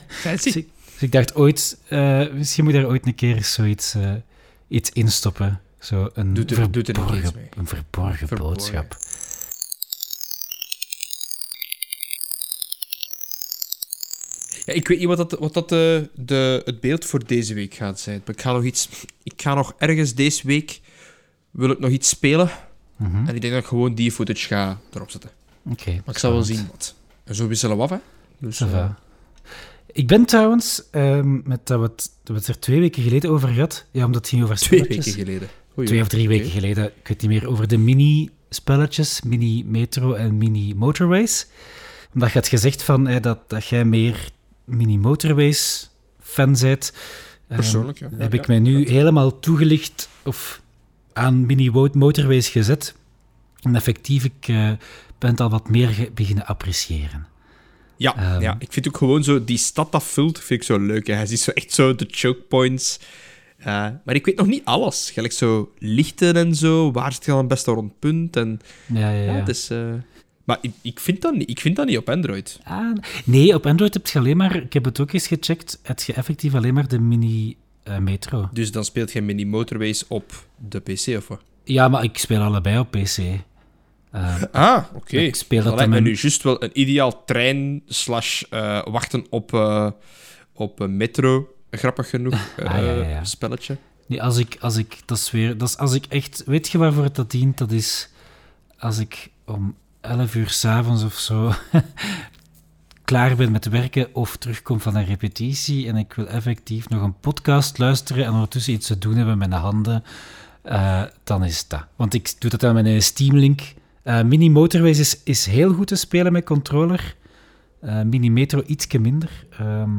Fancy. dus, ik, dus ik dacht ooit, eh, misschien moet daar ooit een keer zoiets eh, iets instoppen. Zo een, Doe er- doe er een keer verborgen, eens mee. een verborgen, Verborgen. boodschap. Ja, ik weet niet wat, dat, wat dat de, de, het beeld voor deze week gaat zijn. Maar ik ga nog iets... Ik ga nog ergens deze week... Wil ik nog iets spelen. Mhm. En ik denk dat ik gewoon die footage ga erop zetten. Oké. Maar ik zal wel zien wat. En zo wisselen we af, hè. Dus, eh. Ik ben trouwens, ehm, met dat we, het, dat we het er twee weken geleden over gehad, ja, omdat het ging over twee weken geleden. Oei, Twee of drie weken geleden, ik weet niet meer, over de mini-spelletjes, mini-metro en mini-motorways. Omdat je had gezegd van, eh, dat, dat jij meer mini-motorways-fan bent. Ehm, Persoonlijk, ja. heb ik mij nu helemaal toegelicht of aan mini-motorways gezet. En effectief, ik eh, ben het al wat meer beginnen appreciëren. Ja, Ehm. ja, ik vind ook gewoon zo... Die stad dat vult, vind ik zo leuk. Hè. Hij ziet zo echt zo de choke points. Eh, maar ik weet nog niet alles. Gelijk zo lichten en zo. Waar zit je dan het beste rond punt? En, Ja, ja, ja, ja. dus, eh, maar ik, ik, vind dat niet, ik vind dat niet op Android. Ah, nee, op Android heb je alleen maar, ik heb het ook eens gecheckt, heb je effectief alleen maar de mini-metro. Dus dan speelt je mini motorways op de PC of wat? ja, maar ik speel allebei op PC. Eh, Ah, oké. Ik speel dat lijkt me nu juist wel een ideaal trein slash eh, wachten op, eh, op een metro. Grappig genoeg. eh, Ah, ja, ja, ja. Spelletje. nee, als ik, als ik, dat is weer, dat is als ik echt, weet je waarvoor het dat dient? Dat is als ik om 11 uur s'avonds of zo klaar ben met werken of terugkom van een repetitie en ik wil effectief nog een podcast luisteren en ondertussen iets te doen hebben met mijn handen, eh, dan is dat. Want ik doe dat dan met een Steam Link. Eh, Mini Motorways is, is heel goed te spelen met controller. Eh, Mini Metro ietsje minder. Ehm,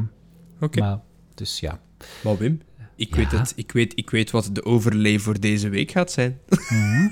Oké. Maar, dus ja. Maar Wim, ik, Ja. weet het, ik, weet, ik weet wat de overlay voor deze week gaat zijn. Mhm.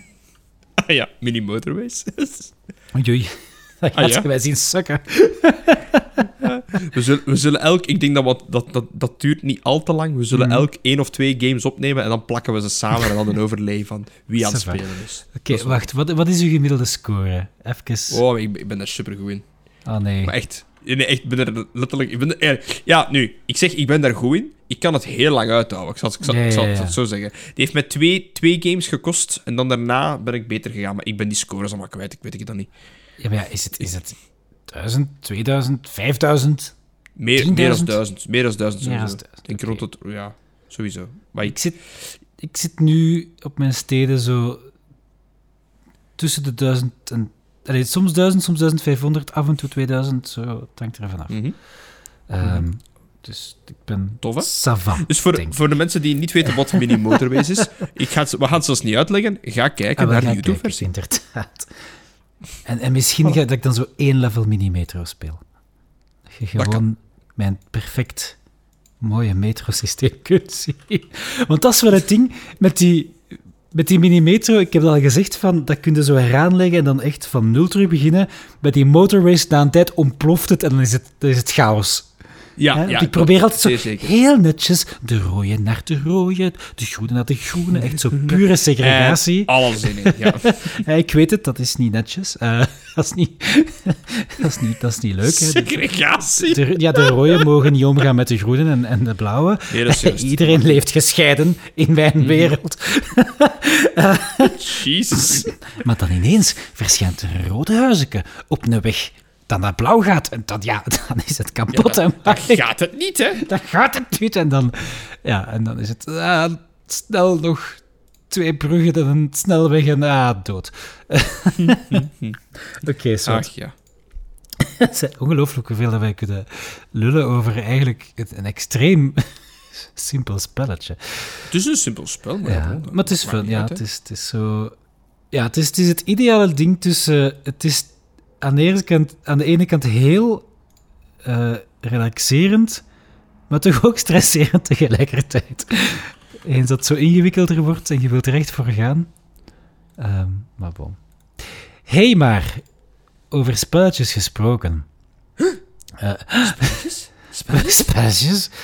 Ah ja, mini motorways. Oei. Dat Ah, gaat ja? je wij zien sukken. we, zullen, we zullen elk... Ik denk dat wat, dat, dat dat duurt niet al te lang. We zullen Mhm. elk één of twee games opnemen en dan plakken we ze samen en dan een overlay van wie aan het spelen is. Oké, wacht. Wat, wat is uw gemiddelde score? Even. Oh, ik, ben- ik ben daar super goed in. Oh nee. Maar echt, nee, echt, ik ben er letterlijk... Ik ben er- ja, nu, ik zeg, ik ben daar goed in. Ik kan het heel lang uithouden, ik zal, ik zal, Ja, ik zal het zo zeggen. Die heeft mij twee, twee games gekost en dan daarna ben ik beter gegaan. Maar ik ben die scores allemaal kwijt, ik weet ik dat niet. Ja, maar ja, is het, is het 1000, 2000, 5000? Meer, meer dan 10.000? duizend. Meer dan duizend Meer sowieso. dan duizend, Ik het... Ja, sowieso. Maar ik, zit, ik zit nu op mijn steden zo tussen de 1000 en. Allee, soms 1000, soms 1500, af en toe 2000. Zo, het hangt er vanaf. Mhm. Ehm, dus ik ben. Tof, hè? Savant. Dus voor, voor de mensen die niet weten wat Mini Motorways is, ik ga het, we gaan het zelfs niet uitleggen. Ga kijken Ah, naar de kijken, YouTube-versie. Inderdaad. En, en misschien ga, dat ik dan zo één level mini-metro speel. Dat je Dat gewoon mijn perfect mooie metro-systeem kunt zien. Want dat is wel het ding met die, met die mini-metro. Ik heb al gezegd, van, dat kun je zo heraanleggen en dan echt van nul terug beginnen. Bij die motorways, na een tijd ontploft het en dan is het, dan is het chaos. Ja, ja, ik probeer altijd zo zeker. heel netjes de rode naar de rode, de groene naar de groene. Echt zo pure segregatie. Eh, alles in één, ja. Ja, ik weet het, dat is niet netjes. Eh, dat, is niet, dat, is niet, dat is niet leuk. Hè. Segregatie. De, ja, de rode mogen niet omgaan met de groene en, en de blauwe. Iedereen leeft gescheiden in mijn wereld. Jezus. Maar dan ineens verschijnt er een rode huizenke op een weg dat naar blauw gaat. En dan, ja, dan is het kapot. hè. Maar ik- Gaat het niet, hè? dan gaat het niet. En dan, ja, en dan is het ah, snel nog twee bruggen en een snelweg en ah, dood. Oké, zo. Ach ja. Het ongelooflijk hoeveel dat wij kunnen lullen over eigenlijk een extreem simpel spelletje. Het is een simpel spel, maar, Ja, maar het is fun. Ja, uit, het is, het is zo... Ja, het is, het is het ideale ding tussen... Het is aan de, ene kant, aan de ene kant heel eh, relaxerend, maar toch ook stresserend tegelijkertijd. Eens dat het zo ingewikkelder wordt en je wilt er echt voor gaan. Ehm, maar bon. hey, maar over spelletjes gesproken. Eh, spelletjes?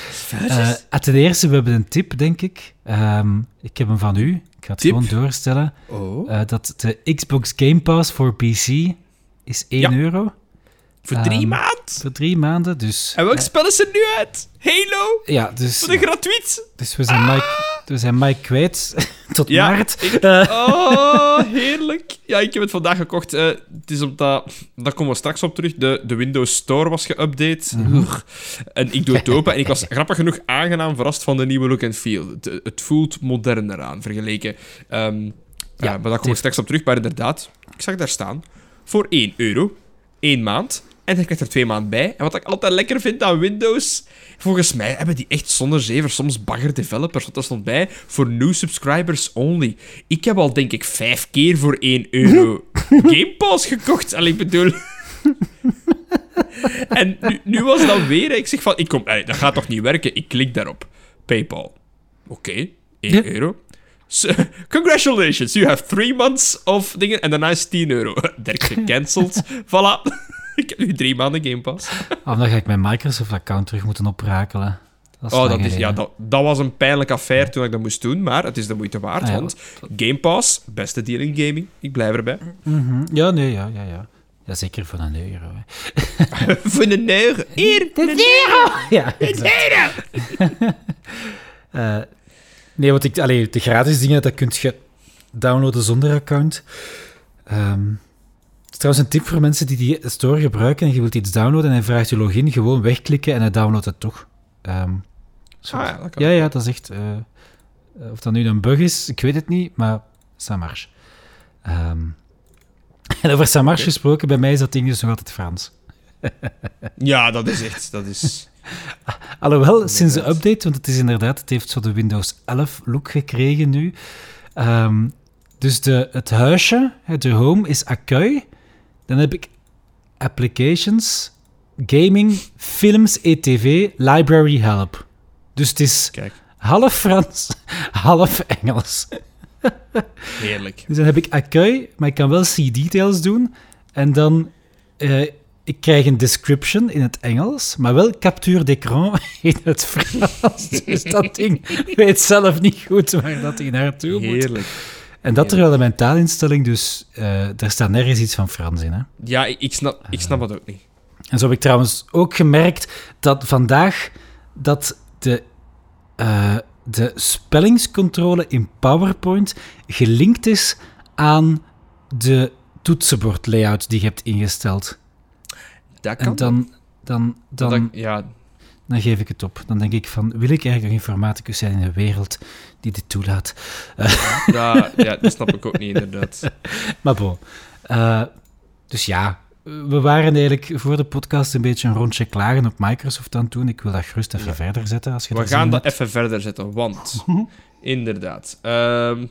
Eh, ah, ten eerste, we hebben een tip, denk ik. Ehm, ik heb hem van u. Ik ga het Tip? gewoon doorstellen. Oh. Eh, dat de Xbox Game Pass voor PC is 1 Ja. euro Voor drie ehm, maanden. voor drie maanden. Dus, En welk spel is er nu uit? Halo? ja, dus, Voor de gratuit? dus we, zijn Mike, we zijn Mike kwijt tot Ja, maart. ik- Eh, Oh, heerlijk. Ja, ik heb het vandaag gekocht. Eh, het is omdat... Daar komen we straks op terug. De, de Windows Store was geüpdate. Ugh. En ik doe het open en ik was grappig genoeg aangenaam verrast van de nieuwe look en feel. Het, het voelt moderner aan, vergeleken. Ehm, ja, maar daar komen we straks op terug. Maar inderdaad, ik zag daar staan. Voor 1 euro. 1 maand. En dan krijg je er twee maanden bij. En wat ik altijd lekker vind aan Windows... Volgens mij hebben die echt zonder zever soms bagger developers. Want daar stond bij, voor new subscribers only. Ik heb al, denk ik, vijf keer voor 1 euro Game Pass gekocht. Al ik bedoel... en nu, nu was dat weer... Ik zeg van, ik kom, allee, dat gaat toch niet werken? Ik klik daarop. PayPal. Oké, 1 Ja. euro. So, congratulations, you have three months of dingen. En daarna is 10 euro. Direct gecanceld. voilà. ik heb nu drie maanden Game Pass. Of dan ga ik mijn Microsoft-account terug moeten oprakelen. Dat Oh, dat, is, ja, dat, dat was een pijnlijke affaire toen ik dat moest doen, maar het is de moeite waard, Ah, ja, want Game Pass, beste deal in gaming, ik blijf erbij. Mhm. Ja, nee, ja, ja, ja. Ja, zeker voor een euro. Voor een euro. Hier, een euro! Ja, exact. Eh, nee, want ik, allee, de gratis dingen, dat kun je downloaden zonder account. Ehm, het is trouwens een tip voor mensen die die store gebruiken en je wilt iets downloaden en hij vraagt je login, gewoon wegklikken en hij downloadt het toch. Ehm. Ah, ja, dat ja, ja, dat is echt... eh, of dat nu een bug is, ik weet het niet, maar ça marche. Ehm, en over ça marche gesproken, bij mij is dat ding dus nog altijd Frans. Ja, dat is echt, dat is... Alhoewel, sinds de update, want het is inderdaad, het heeft zo de Windows 11 look gekregen nu. Ehm, dus de, het huisje, de home, is accueil. Dan heb ik applications, gaming, films, ETV, library help. Dus het is Kijk, half Frans, half Engels. heerlijk. Dus dan heb ik accueil, maar ik kan wel see details doen. En dan, eh, ik krijg een description in het Engels, maar wel capture d'écran in het Frans. Dus dat ding weet zelf niet goed waar dat hij naartoe moet. Heerlijk. En dat terwijl de taalinstelling, dus eh daar staat nergens iets van Frans in. Hè? Ja, ik, snap, ik snap het ook niet. En zo heb ik trouwens ook gemerkt dat vandaag dat de, eh, de spellingscontrole in PowerPoint gelinkt is aan de toetsenbordlayout die je hebt ingesteld. Dat kan En dan, dan, dan, ja, dan geef ik het op. Dan denk ik van, wil ik eigenlijk nog informaticus zijn in een wereld die dit toelaat? dat, ja, dat snap ik ook niet, inderdaad. Maar bon. Eh, dus ja, we waren eigenlijk voor de podcast een beetje een rondje klagen op Microsoft aan het doen. Ik wil dat gerust even verder zetten. Als je We gaan dat hebt. even verder zetten, want... inderdaad. Ehm,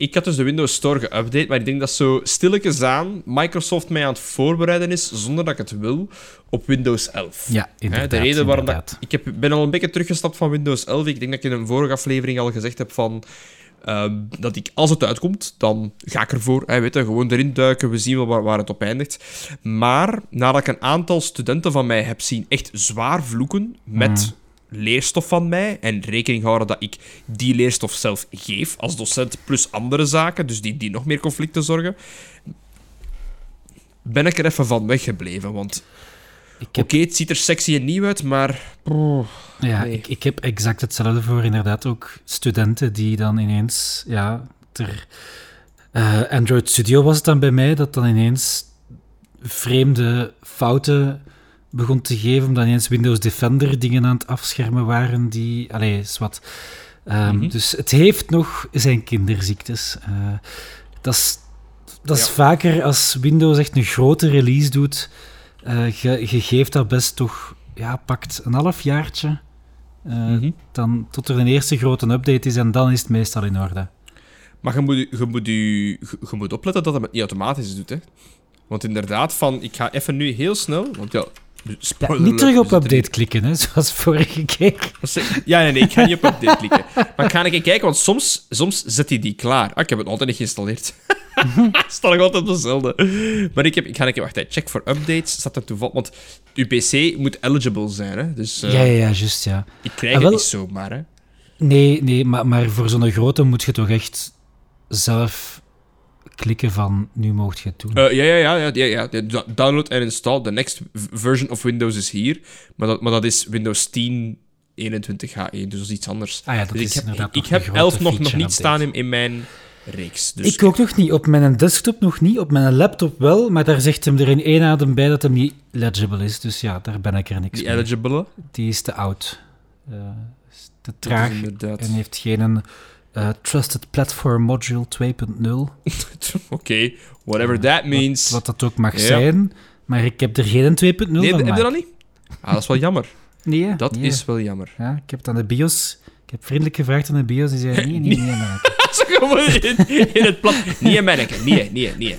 ik had dus de Windows Store geüpdate, maar ik denk dat zo stilletjes aan Microsoft mij aan het voorbereiden is, zonder dat ik het wil, op Windows 11. Ja, inderdaad. de reden waarom dat, ik heb, ben al een beetje teruggestapt van Windows 11. Ik denk dat ik in een vorige aflevering al gezegd heb van... Ehm, dat ik, als het uitkomt, dan ga ik ervoor. Hè, weet je, gewoon erin duiken, we zien wel waar, waar het op eindigt. Maar nadat ik een aantal studenten van mij heb zien echt zwaar vloeken met leerstof van mij, en rekening houden dat ik die leerstof zelf geef als docent, plus andere zaken, dus die, die nog meer conflicten zorgen, ben ik er even van weggebleven. Want oké, het ziet er sexy en nieuw uit, maar... ja, nee. ik, ik heb exact hetzelfde voor inderdaad ook studenten die dan ineens, ja, ter eh, Android Studio was het dan bij mij, dat dan ineens vreemde fouten begon te geven, omdat ineens Windows Defender dingen aan het afschermen waren die, allee, is wat. Ehm, Mhm. Dus het heeft nog zijn kinderziektes. Eh, dat is, dat is Ja. vaker als Windows echt een grote release doet, eh, je, je geeft dat best toch, ja, pakt een half jaartje. eh, Mhm. dan tot er een eerste grote update is en dan is het meestal in orde. Maar je moet, je, moet, je, je moet opletten dat het niet automatisch doet, hè. Want inderdaad, van, ik ga even nu heel snel... Want ja, Ja, niet terug op update klikken, hè, zoals vorige keer. Ja, nee, nee, ik ga niet op update klikken. Maar ik ga keer kijken, want soms, soms zet hij die klaar. Ah, ik heb het altijd niet geïnstalleerd. Staat nog altijd op dezelfde. Maar ik, heb, ik ga een keer... Wacht, hè, check voor updates. Staat er toevallig... Want uw PC moet eligible zijn, hè. Dus eh, Ja, ja, ja, juist, ja. ik krijg Ah, het niet zomaar, hè. Nee, nee, maar, maar voor zo'n grote moet je toch echt zelf klikken van nu mocht je het doen. Eh, ja, ja, ja, ja, ja, ja. Ja, do- Download en install. The next version of Windows is hier. Maar dat, maar dat is Windows 10 21H1, dus dat is iets anders. ah ja, dat Dus ik is heb, inderdaad ik, nog ik heb een 11 grote nog, nog niet staan update. in, in mijn reeks. Dus Ik ook nog niet. Op mijn desktop nog niet. Op mijn laptop wel. Maar daar zegt hem er in één adem bij dat hem niet legible is. Dus ja, daar ben ik er niks die mee. eligible. Die is te oud. Eh, is te traag. inderdaad. En heeft geen eh, Trusted Platform Module 2.0. Oké, whatever that means. Wat dat ook mag zijn. Maar ik heb er geen 2.0 nee, van. heb je dat niet? Ah, dat is wel jammer. Nee? Dat Nee. is wel jammer. Ja, ik heb het aan de BIOS... Ik heb vriendelijk gevraagd aan de BIOS. Die zei, nee, nee, nee. nee. Zo gewoon in, in het plat. Nee, manneke. Nee, nee, nee.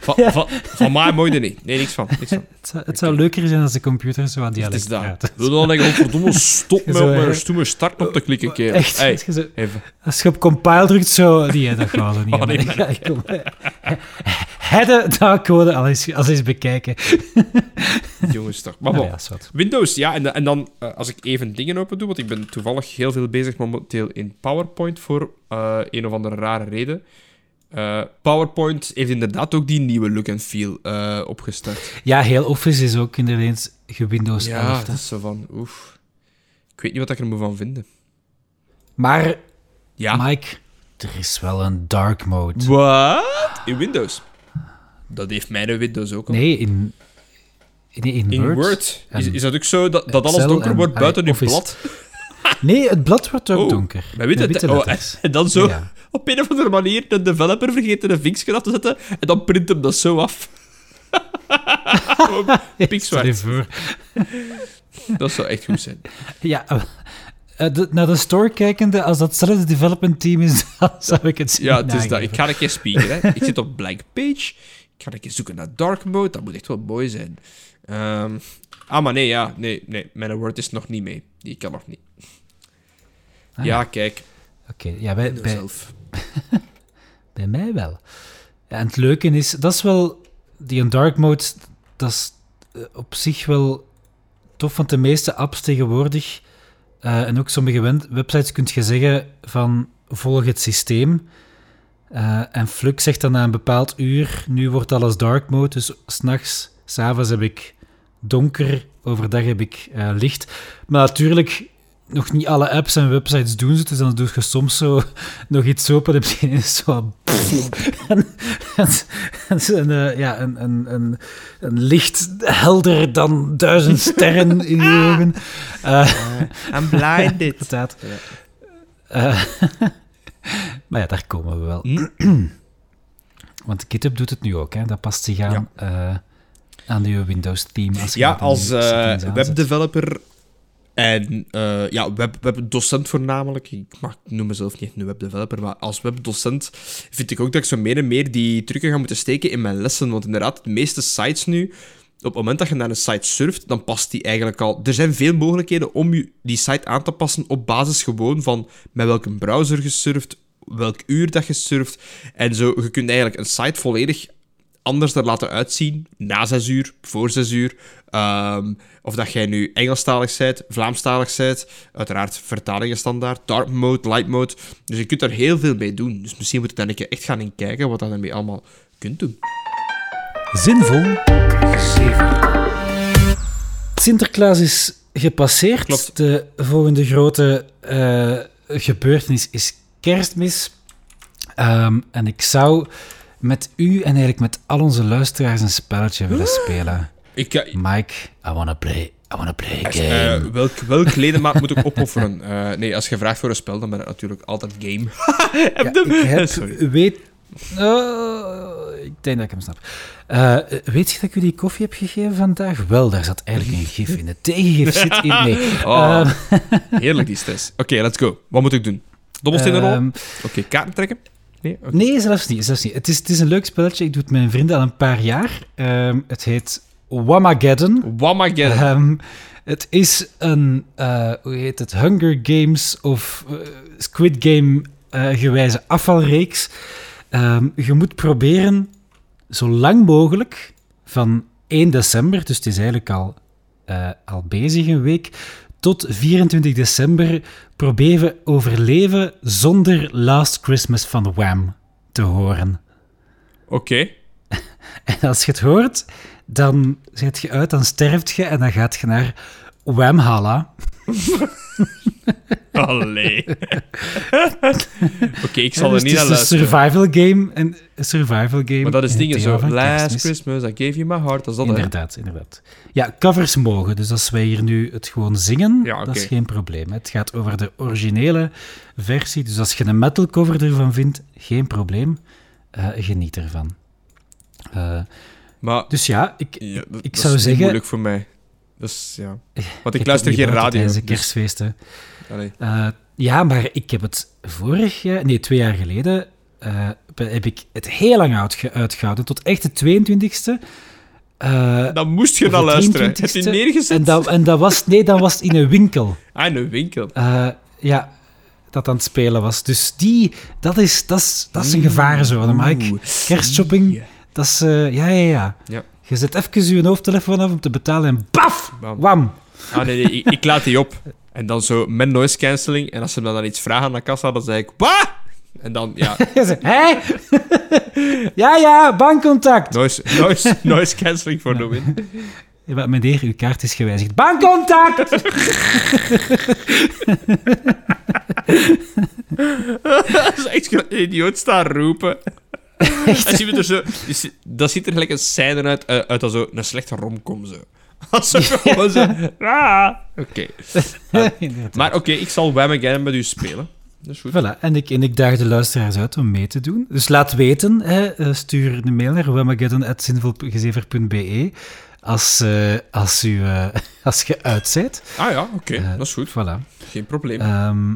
Van, van, van mij mooi er niet. Nee, niks van. Niks van. Het zou, het zou leuker zijn als de computer zo aan Het dialect is dat. Wil dan denk ik, verdomme, stop met op mijn stoeme startknop te klikken, kerel. Echt, Hey, als je, zo- even. als je op compile drukt, zo... Nee, dat gaat zo niet. Oh, nee, Ja, kom. Code al eens, al eens bekijken. Jongens, toch. Maar bon. ja. Windows, ja. En, en dan, eh, als ik even dingen open doe, want ik ben toevallig heel veel bezig momenteel in PowerPoint voor eh, een of andere rare reden. Eh, PowerPoint heeft inderdaad ook die nieuwe look en feel eh, opgestart. Ja, heel Office is ook inderdaad Windows Ja, 11. hè. dat is zo van, oef. Ik weet niet wat ik er moet van vinden. Maar, Ja. Mike, er is wel een dark mode. Wat? In Windows? Dat heeft mijn Windows ook al. Nee, in, in, in, In Word. Word? Is, is dat ook zo dat, dat alles donker wordt buiten Office. blad? Nee, het blad wordt ook Oh, donker. Met het- witte oh, letters. En dan zo Ja. op een of andere manier de developer vergeten een vinkje af te zetten en dan print hem dat zo af. Pikzwart. Dat zou echt goed zijn. Ja, eh, de- naar de store kijkende, als dat zelfs het development team is, dan zou ik het Ja, niet het is dat. Ik ga een keer spieken. Hè. Ik zit op blank page. Ik ga een keer zoeken naar dark mode. Dat moet echt wel mooi zijn. Ehm, ah, maar nee, ja. Nee, nee. Mijn Word is nog niet mee. Die kan nog niet. Ah, ja, kijk. Oké, ja, bij, bij, bij mij wel. Ja, en het leuke is, dat is wel, die een dark mode, dat is eh, op zich wel tof, want de meeste apps tegenwoordig, eh, en ook sommige web- websites, kun je zeggen van, volg het systeem. Eh, en Flux zegt dan na een bepaald uur, nu wordt alles dark mode, dus s'nachts, s'avonds heb ik donker, overdag heb ik licht. Maar natuurlijk, nog niet alle apps en websites doen ze, dus dan doe je soms zo nog iets open en je ineens zo... en, en, en, en, eh, ja, een, een, een, een licht helder dan duizend sterren in je ogen. Eh, I'm blinded. inderdaad. Eh, maar ja, daar komen we wel. Hm? Want GitHub doet het nu ook, hè. Dat past zich aan, aan je Windows-team. Als Ja, als webdeveloper en eh, ja, web, webdocent voornamelijk. Ik, mag, noem mezelf niet een webdeveloper, maar als webdocent vind ik ook dat ik zo meer en meer die trucken ga moeten steken in mijn lessen. Want inderdaad, de meeste sites nu, op het moment dat je naar een site surft, dan past die eigenlijk al... Er zijn veel mogelijkheden om je die site aan te passen op basis gewoon van met welke browser je surft, welk uur dat je surft. En zo, je kunt eigenlijk een site volledig anders er laten uitzien. Na 6 uur, voor 6 uur. Ehm, of dat jij nu Engelstalig bent, Vlaamstalig bent. Uiteraard vertalingen standaard. Dark mode, light mode. Dus je kunt daar heel veel mee doen. Dus misschien moet ik dan een keer echt gaan in kijken wat dat ermee allemaal kunt doen. Zinvol. Sinterklaas is gepasseerd. Klopt. De volgende grote eh, gebeurtenis is kerstmis. Ehm, en ik zou met u en eigenlijk met al onze luisteraars een spelletje willen spelen. Ik, Mike, I wanna play, I wanna play a game. eh, welk, welk ledemaat moet ik opofferen? Eh, nee, als je vraagt voor een spel, dan ben het natuurlijk altijd game. Heb Ja, ik heb, Sorry. weet... Oh, ik denk dat ik hem snap. Eh, weet je dat ik u die koffie heb gegeven vandaag? Wel, daar zat eigenlijk een gif in. Het tegengif zit in... Oh. Ehm, Heerlijk die stress. Oké, let's go. Wat moet ik doen? Dobbelsteen in de rol? ehm, Oké, kaarten trekken? Nee? Zelfs niet. Zelfs niet. Het, is, het is een leuk spelletje. Ik doe het met mijn vrienden al een paar jaar. Ehm, het heet Wamageddon. Wamageddon. Ehm, het is een, eh, hoe heet het, Hunger Games of eh, Squid Game eh, gewijze afvalreeks. Ehm, je moet proberen zo lang mogelijk van 1 december, dus het is eigenlijk al, al bezig een week, tot 24 december proberen overleven zonder Last Christmas van Wham te horen. Oké. En als je het hoort, dan zet je uit, dan sterft je en dan gaat je naar Whamhalla. Allee. Oké, ik zal Ja, er dus niet naar het is een luisteren. survival game. Een survival game. Maar dat is in het dingen zo. van Last. Christmas, I gave you my heart. Dat is dat, hè? Inderdaad, inderdaad. Ja, covers mogen. Dus als wij hier nu het gewoon zingen, Ja, dat is geen probleem. Het gaat over de originele versie. Dus als je een metal cover ervan vindt, geen probleem. Eh, geniet ervan. Eh, Maar dus ja, ik, ja, dat, ik dat zou is niet zeggen- moeilijk voor mij. Dus ja. Want ik luister het geen radio. tijdens de dus- kerstfeesten. Eh, ja, maar ik heb het vorig jaar, nee, twee jaar geleden, eh, heb ik het heel lang uitge- uitgehouden, tot echt de 22e. eh, Dan moest je de luisteren. Heb 23e. je neergezet? En dat, en dat was, nee, dat was in een winkel. Ah, in een winkel. Ja, dat aan het spelen was. Dus die, dat is, dat is, dat is een gevarenzone, Mike. Kerstshopping, dat is, ja, ja, ja. Ja. Je zet even je hoofdtelefoon af om te betalen en baf, Bam. wam. Ah, nee, nee, ik, ik laat die op. En dan zo met noise cancelling. En als ze me dan iets vragen aan de kassa, dan zeg ik... Wat? En dan, ja, hé? ja, ja, bankcontact. noise, noise, noise cancelling voor de win. Ja, meneer, uw kaart is gewijzigd. Bankcontact! dat is echt een idioot staan roepen. Je er zo, dat ziet er gelijk een scène uit, eh, uit als zo een slechte romcom. Zo. Als ze gewoon zo... Ah. Oké. Inderdaad. Maar oké, ik zal Wham Again met u spelen. Dat is goed. Voilà, en ik, en ik daag de luisteraars uit om mee te doen. Dus laat weten, hè, eh, stuur een mail naar wemageddon.zinvolgezever.be als, eh, als, u, eh, als je uit bent. Ah ja, oké. Eh, dat is goed. Voilà. Geen probleem. Ehm,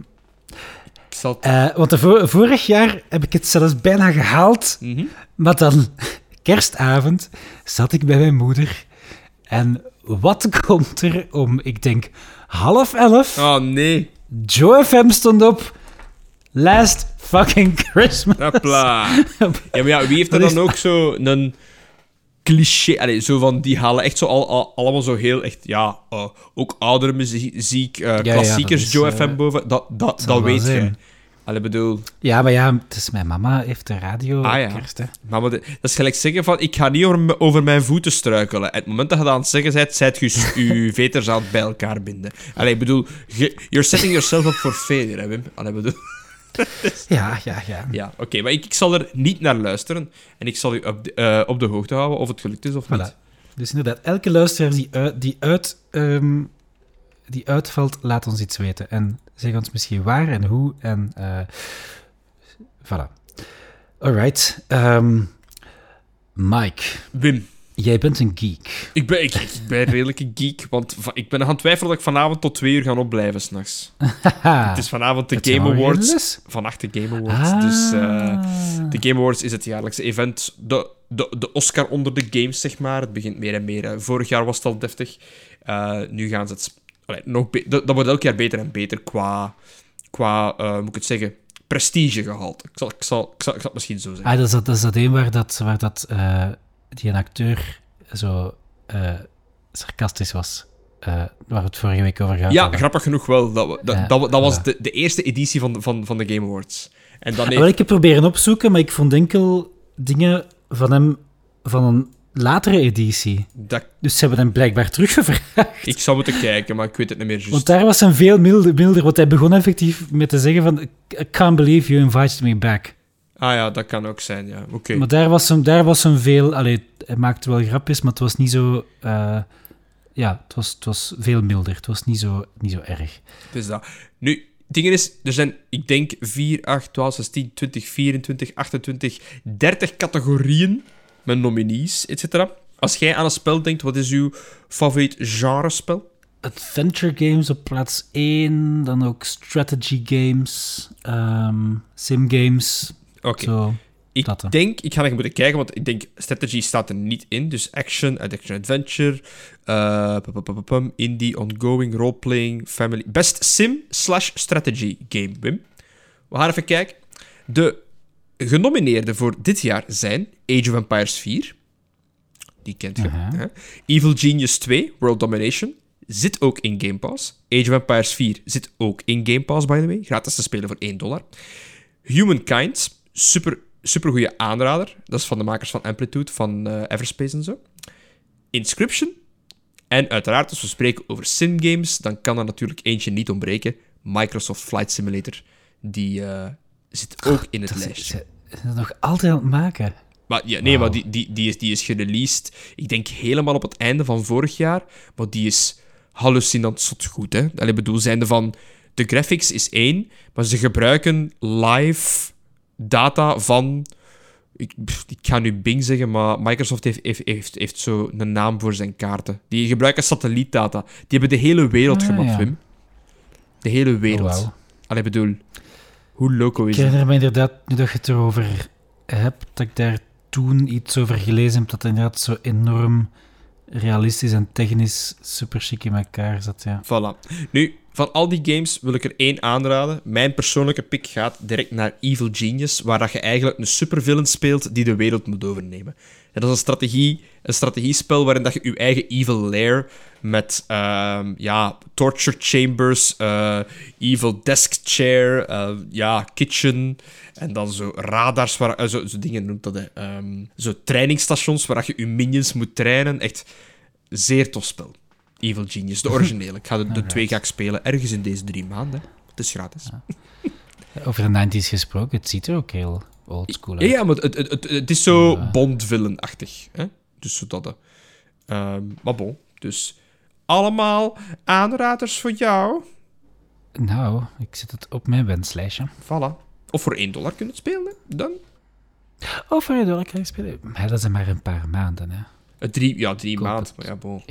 ik zal... eh, want de vo- vorig jaar heb ik het zelfs bijna gehaald, Mhm. maar dan, kerstavond, zat ik bij mijn moeder. En wat komt er om, ik denk, half elf? Oh, nee. Joe FM stond op. Last fucking Christmas. Hopla. Ja, maar ja, wie heeft er Dat dan ook zo een cliché... Allee, zo van, die halen echt zo al, al- allemaal zo heel echt... Ja, eh, ook oudere muziek, eh, ja, klassiekers, dat is, Joe eh, FM boven. Dat, dat, dat wel weet je. Allee, bedoel... Ja, maar ja, het is mijn mama heeft de radio Ah, ja. kerst, hè. Maar dat is gelijk zeggen van, ik ga niet over, over mijn voeten struikelen. En het moment dat je dat aan het zeggen bent, zijt je je veters aan het bij elkaar binden. Allee, ik bedoel, you're setting yourself up for failure, hè, Wim? Allee, bedoel... Ja, ja, ja. Ja, oké, maar ik, ik zal er niet naar luisteren. En ik zal u op de, eh, op de hoogte houden of het gelukt is of niet. Dus inderdaad, elke luisteraar die, uit, die, uit, ehm, die uitvalt, laat ons iets weten. En zeg ons misschien waar en hoe. En eh voilà. Alright. ehm, Mike, Wim, jij bent een geek. ik ben, ik, ik ben redelijk een geek, want ik ben aan het twijfelen dat ik vanavond tot twee uur ga opblijven s'nachts. Het is vanavond de Game Awards. Vannacht de Game Awards. Ah. Dus eh, de Game Awards is het jaarlijkse event. De, de, de Oscar onder de games, zeg maar. Het begint meer en meer. hè. Vorig jaar was het al deftig. Eh, nu gaan ze het... Allee, nog be- dat, dat wordt elk jaar beter en beter qua... qua eh, moet ik het zeggen? prestige gehaald. Ik zal, ik zal, ik zal, ik zal het misschien zo zeggen. Ah, dat is dat, dat, is dat een waar, dat, waar dat, eh, die een acteur zo eh, sarcastisch was. Waar we het vorige week over gehad ja, hadden. grappig genoeg wel. Dat, we- dat, Ja, dat, was de, de eerste editie van de, van, van de Game Awards. En dan Ah, heeft, wel, ik heb proberen opzoeken, maar ik vond enkel dingen van hem van een latere editie. dat, Dus ze hebben hem blijkbaar teruggevraagd. ik zou moeten kijken, maar ik weet het niet meer juist. Want daar was hem veel milder, milder, want hij begon effectief met te zeggen van I can't believe you invited me back. Ah ja, dat kan ook zijn, ja. Oké. Maar daar was hem, daar was hem veel... Allee, hij maakte wel grapjes, maar het was niet zo... eh, ja, het was, het was veel milder. Het was niet zo, niet zo erg. Dus dat. Nu, het ding is, er zijn, ik denk, 4, 8, 12, 16, 20, 24, 28, 30 categorieën met nominees, etc. Als jij aan een spel denkt, wat is uw favoriet genrespel? Adventure games op plaats 1, dan ook strategy games, ehm, sim games, Oké. Ik dat denk, ik ga nog moeten kijken, want ik denk strategy staat er niet in. Dus action, action adventure, pum, pum, pum, indie, ongoing, roleplaying, family. Best sim slash strategy game, Wim. We gaan even kijken. De genomineerden voor dit jaar zijn Age of Empires 4. Die kent je. Evil Genius 2, World Domination. Zit ook in Game Pass. Age of Empires 4 zit ook in Game Pass, by the way. Gratis te spelen voor 1 dollar. Humankind, super, super goede aanrader. Dat is van de makers van Amplitude, van eh, Everspace en zo. Inscription. En uiteraard, als we spreken over sim games, dan kan er natuurlijk eentje niet ontbreken. Microsoft Flight Simulator. Die eh, zit ook in het lijstje. Het nog altijd aan het maken. Maar, ja, nee, maar die, die, die, is, die is gereleased, ik denk helemaal op het einde van vorig jaar. Maar die is hallucinant zot goed, hè. Allee, bedoel, zijnde van... De graphics is één, maar ze gebruiken live data van... Ik, ga nu Bing zeggen, maar Microsoft heeft, heeft, heeft, heeft zo een naam voor zijn kaarten. Die gebruiken satellietdata. Die hebben de hele wereld Ah, gemapt, ja. Wim. De hele wereld. Oh. Allee, bedoel... Hoe loco Ik is het? herinner me inderdaad, nu dat je het erover hebt, dat ik daar toen iets over gelezen heb, dat het inderdaad zo enorm realistisch en technisch super chic in elkaar zat, ja. Voilà. Nu, van al die games wil ik er één aanraden. Mijn persoonlijke pick gaat direct naar Evil Genius, waar dat je eigenlijk een supervillain speelt die de wereld moet overnemen. Dat is een, strategie, een strategiespel waarin dat je je eigen evil lair met ehm, ja, torture chambers, eh, evil desk chair, eh, ja, kitchen en dan zo radars, waar, eh, zo, zo dingen noemt dat, hè. Ehm, zo trainingsstations waar dat je je minions moet trainen. Echt zeer tof spel. Evil Genius, de originele. Ik ga de, de twee ga ik spelen ergens in deze drie maanden. Het is gratis. Over de 90s gesproken, het ziet er ook heel oldschool Ja, uit. ja, maar het, het, het, het is zo Ja. Bond-villain-achtig. Hè? Dus zo dat. hè. Ehm, maar bon, dus allemaal aanraders voor jou. Nou, ik zet het op mijn wenslijstje. Voilà. Of voor 1 dollar kunnen spelen, dan. Oh, voor je dollar kan ik spelen. Maar dat zijn maar een paar maanden, hè. Eh, drie, ja, drie maanden. ja, bon.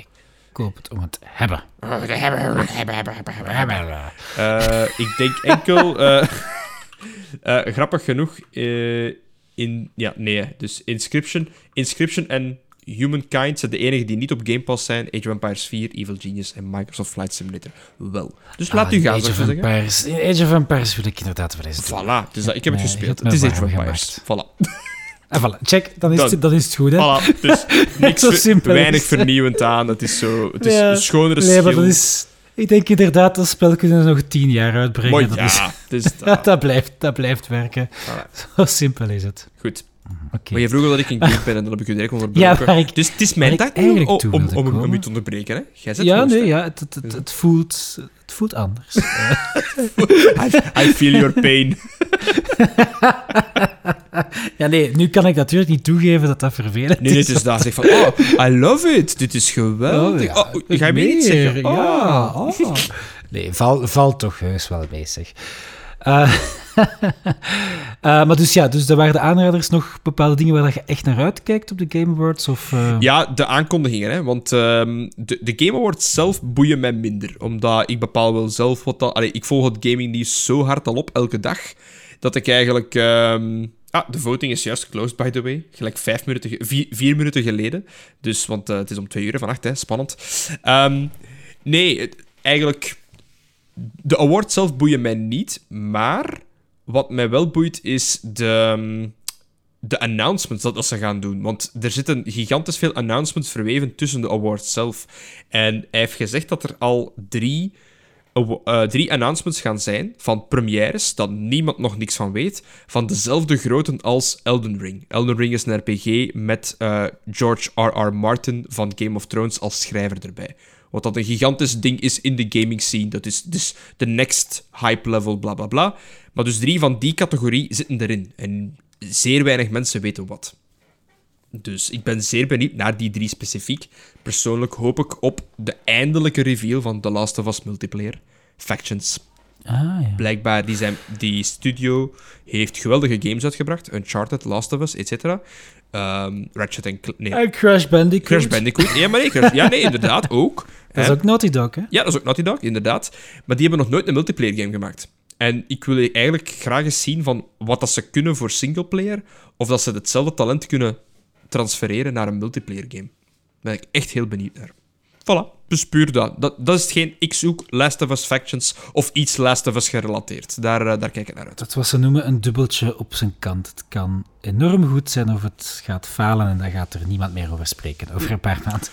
Koop het om het hebben. Eh, ik denk enkel... eh, eh, grappig genoeg... eh, in, ja, nee. Dus Inscription, Inscription en Humankind zijn de enigen die niet op Game Pass zijn. Age of Empires 4, Evil Genius en Microsoft Flight Simulator wel. Dus laat Ah, u gaan, Age of zeggen. Empires. Age of Empires wil ik inderdaad wel eens. Voilà, dus dat, ik heb het gespeeld. Het is Age of Empires. Voilà. Ah, voilà. Check, dan is, het, dan is het goed, hè. voilà. Dus niks Zo ver- simpel weinig vernieuwend aan. Het is zo... Het is Ja. een schonere Nee, maar dat is... Ik denk inderdaad, dat spel kunnen ze nog tien jaar uitbrengen. Maar dat, ja, is, is dat. dat, blijft, dat blijft werken. Voilà. Zo simpel is het. Goed. Maar je vroeg al dat ik in game ben en dan heb ik je direct onderbroken. Ja, ik- dus het is mijn nu om, om, om, u te onderbreken. Hè? Jij zet Ja, nee, ja, het, het, het, het voelt, het voelt anders. Eh, I, I feel your pain. ja, nee, nu kan ik natuurlijk niet toegeven dat dat vervelend Nee, is. dit is daar. Zeg van, oh, I love it. Dit is geweldig. Oh, ga je me niet zeggen? Oh. Ja, oh. Nee, val, valt toch heus wel mee, zeg. Eh, eh, maar dus ja, dus er waren de aanraders nog bepaalde dingen waar je echt naar uitkijkt op de Game Awards? Of, eh, Ja, de aankondigingen. Hè? Want ehm, de, de Game Awards zelf boeien mij minder. Omdat ik bepaal wel zelf wat dat... Allee, ik volg het gaming nieuws zo hard al op, elke dag, dat ik eigenlijk... ehm, Ah, de voting is juist closed, by the way. Gelijk vijf minuten, vier, minuten geleden. Dus, want het is om twee uur vannacht, hè. Spannend. Ehm, nee, eigenlijk... De awards zelf boeien mij niet, maar wat mij wel boeit is de, ehm, de announcements dat, ze gaan doen. Want er zitten gigantisch veel announcements verweven tussen de awards zelf. En hij heeft gezegd dat er al drie, eh, drie announcements gaan zijn van premières, dat niemand nog niks van weet, van dezelfde grootte als Elden Ring. Elden Ring is een RPG met eh, George R.R. Martin van Game of Thrones als schrijver erbij. Wat dat een gigantisch ding is in de gaming scene. Dat is dus de next hype level, bla bla bla. Maar dus drie van die categorie zitten erin. En zeer weinig mensen weten wat. Dus ik ben zeer benieuwd naar die drie specifiek. Persoonlijk hoop ik op de eindelijke reveal van The Last of Us multiplayer. Factions. Ah, ja. Blijkbaar, die, zijn, die studio heeft geweldige games uitgebracht. Uncharted, Last of Us, etc. Ehm Ratchet en... Nee, En Crash Bandicoot. Crash Bandicoot. Ja, maar nee, Crash- ja, nee, inderdaad, ook. Dat is ook Naughty Dog, hè? Ja, dat is ook Naughty Dog, inderdaad. Maar die hebben nog nooit een multiplayer game gemaakt. En ik wil eigenlijk graag eens zien van wat dat ze kunnen voor singleplayer, of dat ze hetzelfde talent kunnen transfereren naar een multiplayer game. Daar ben ik echt heel benieuwd naar. Voilà, dus puur dat. dat. Dat is hetgeen ik zoek, Last of Us Factions, of iets Last of Us gerelateerd. Daar, eh, daar kijk ik naar uit. Dat wat ze noemen een dubbeltje op zijn kant. Het kan enorm goed zijn of het gaat falen en dan gaat er niemand meer over spreken over een paar maanden.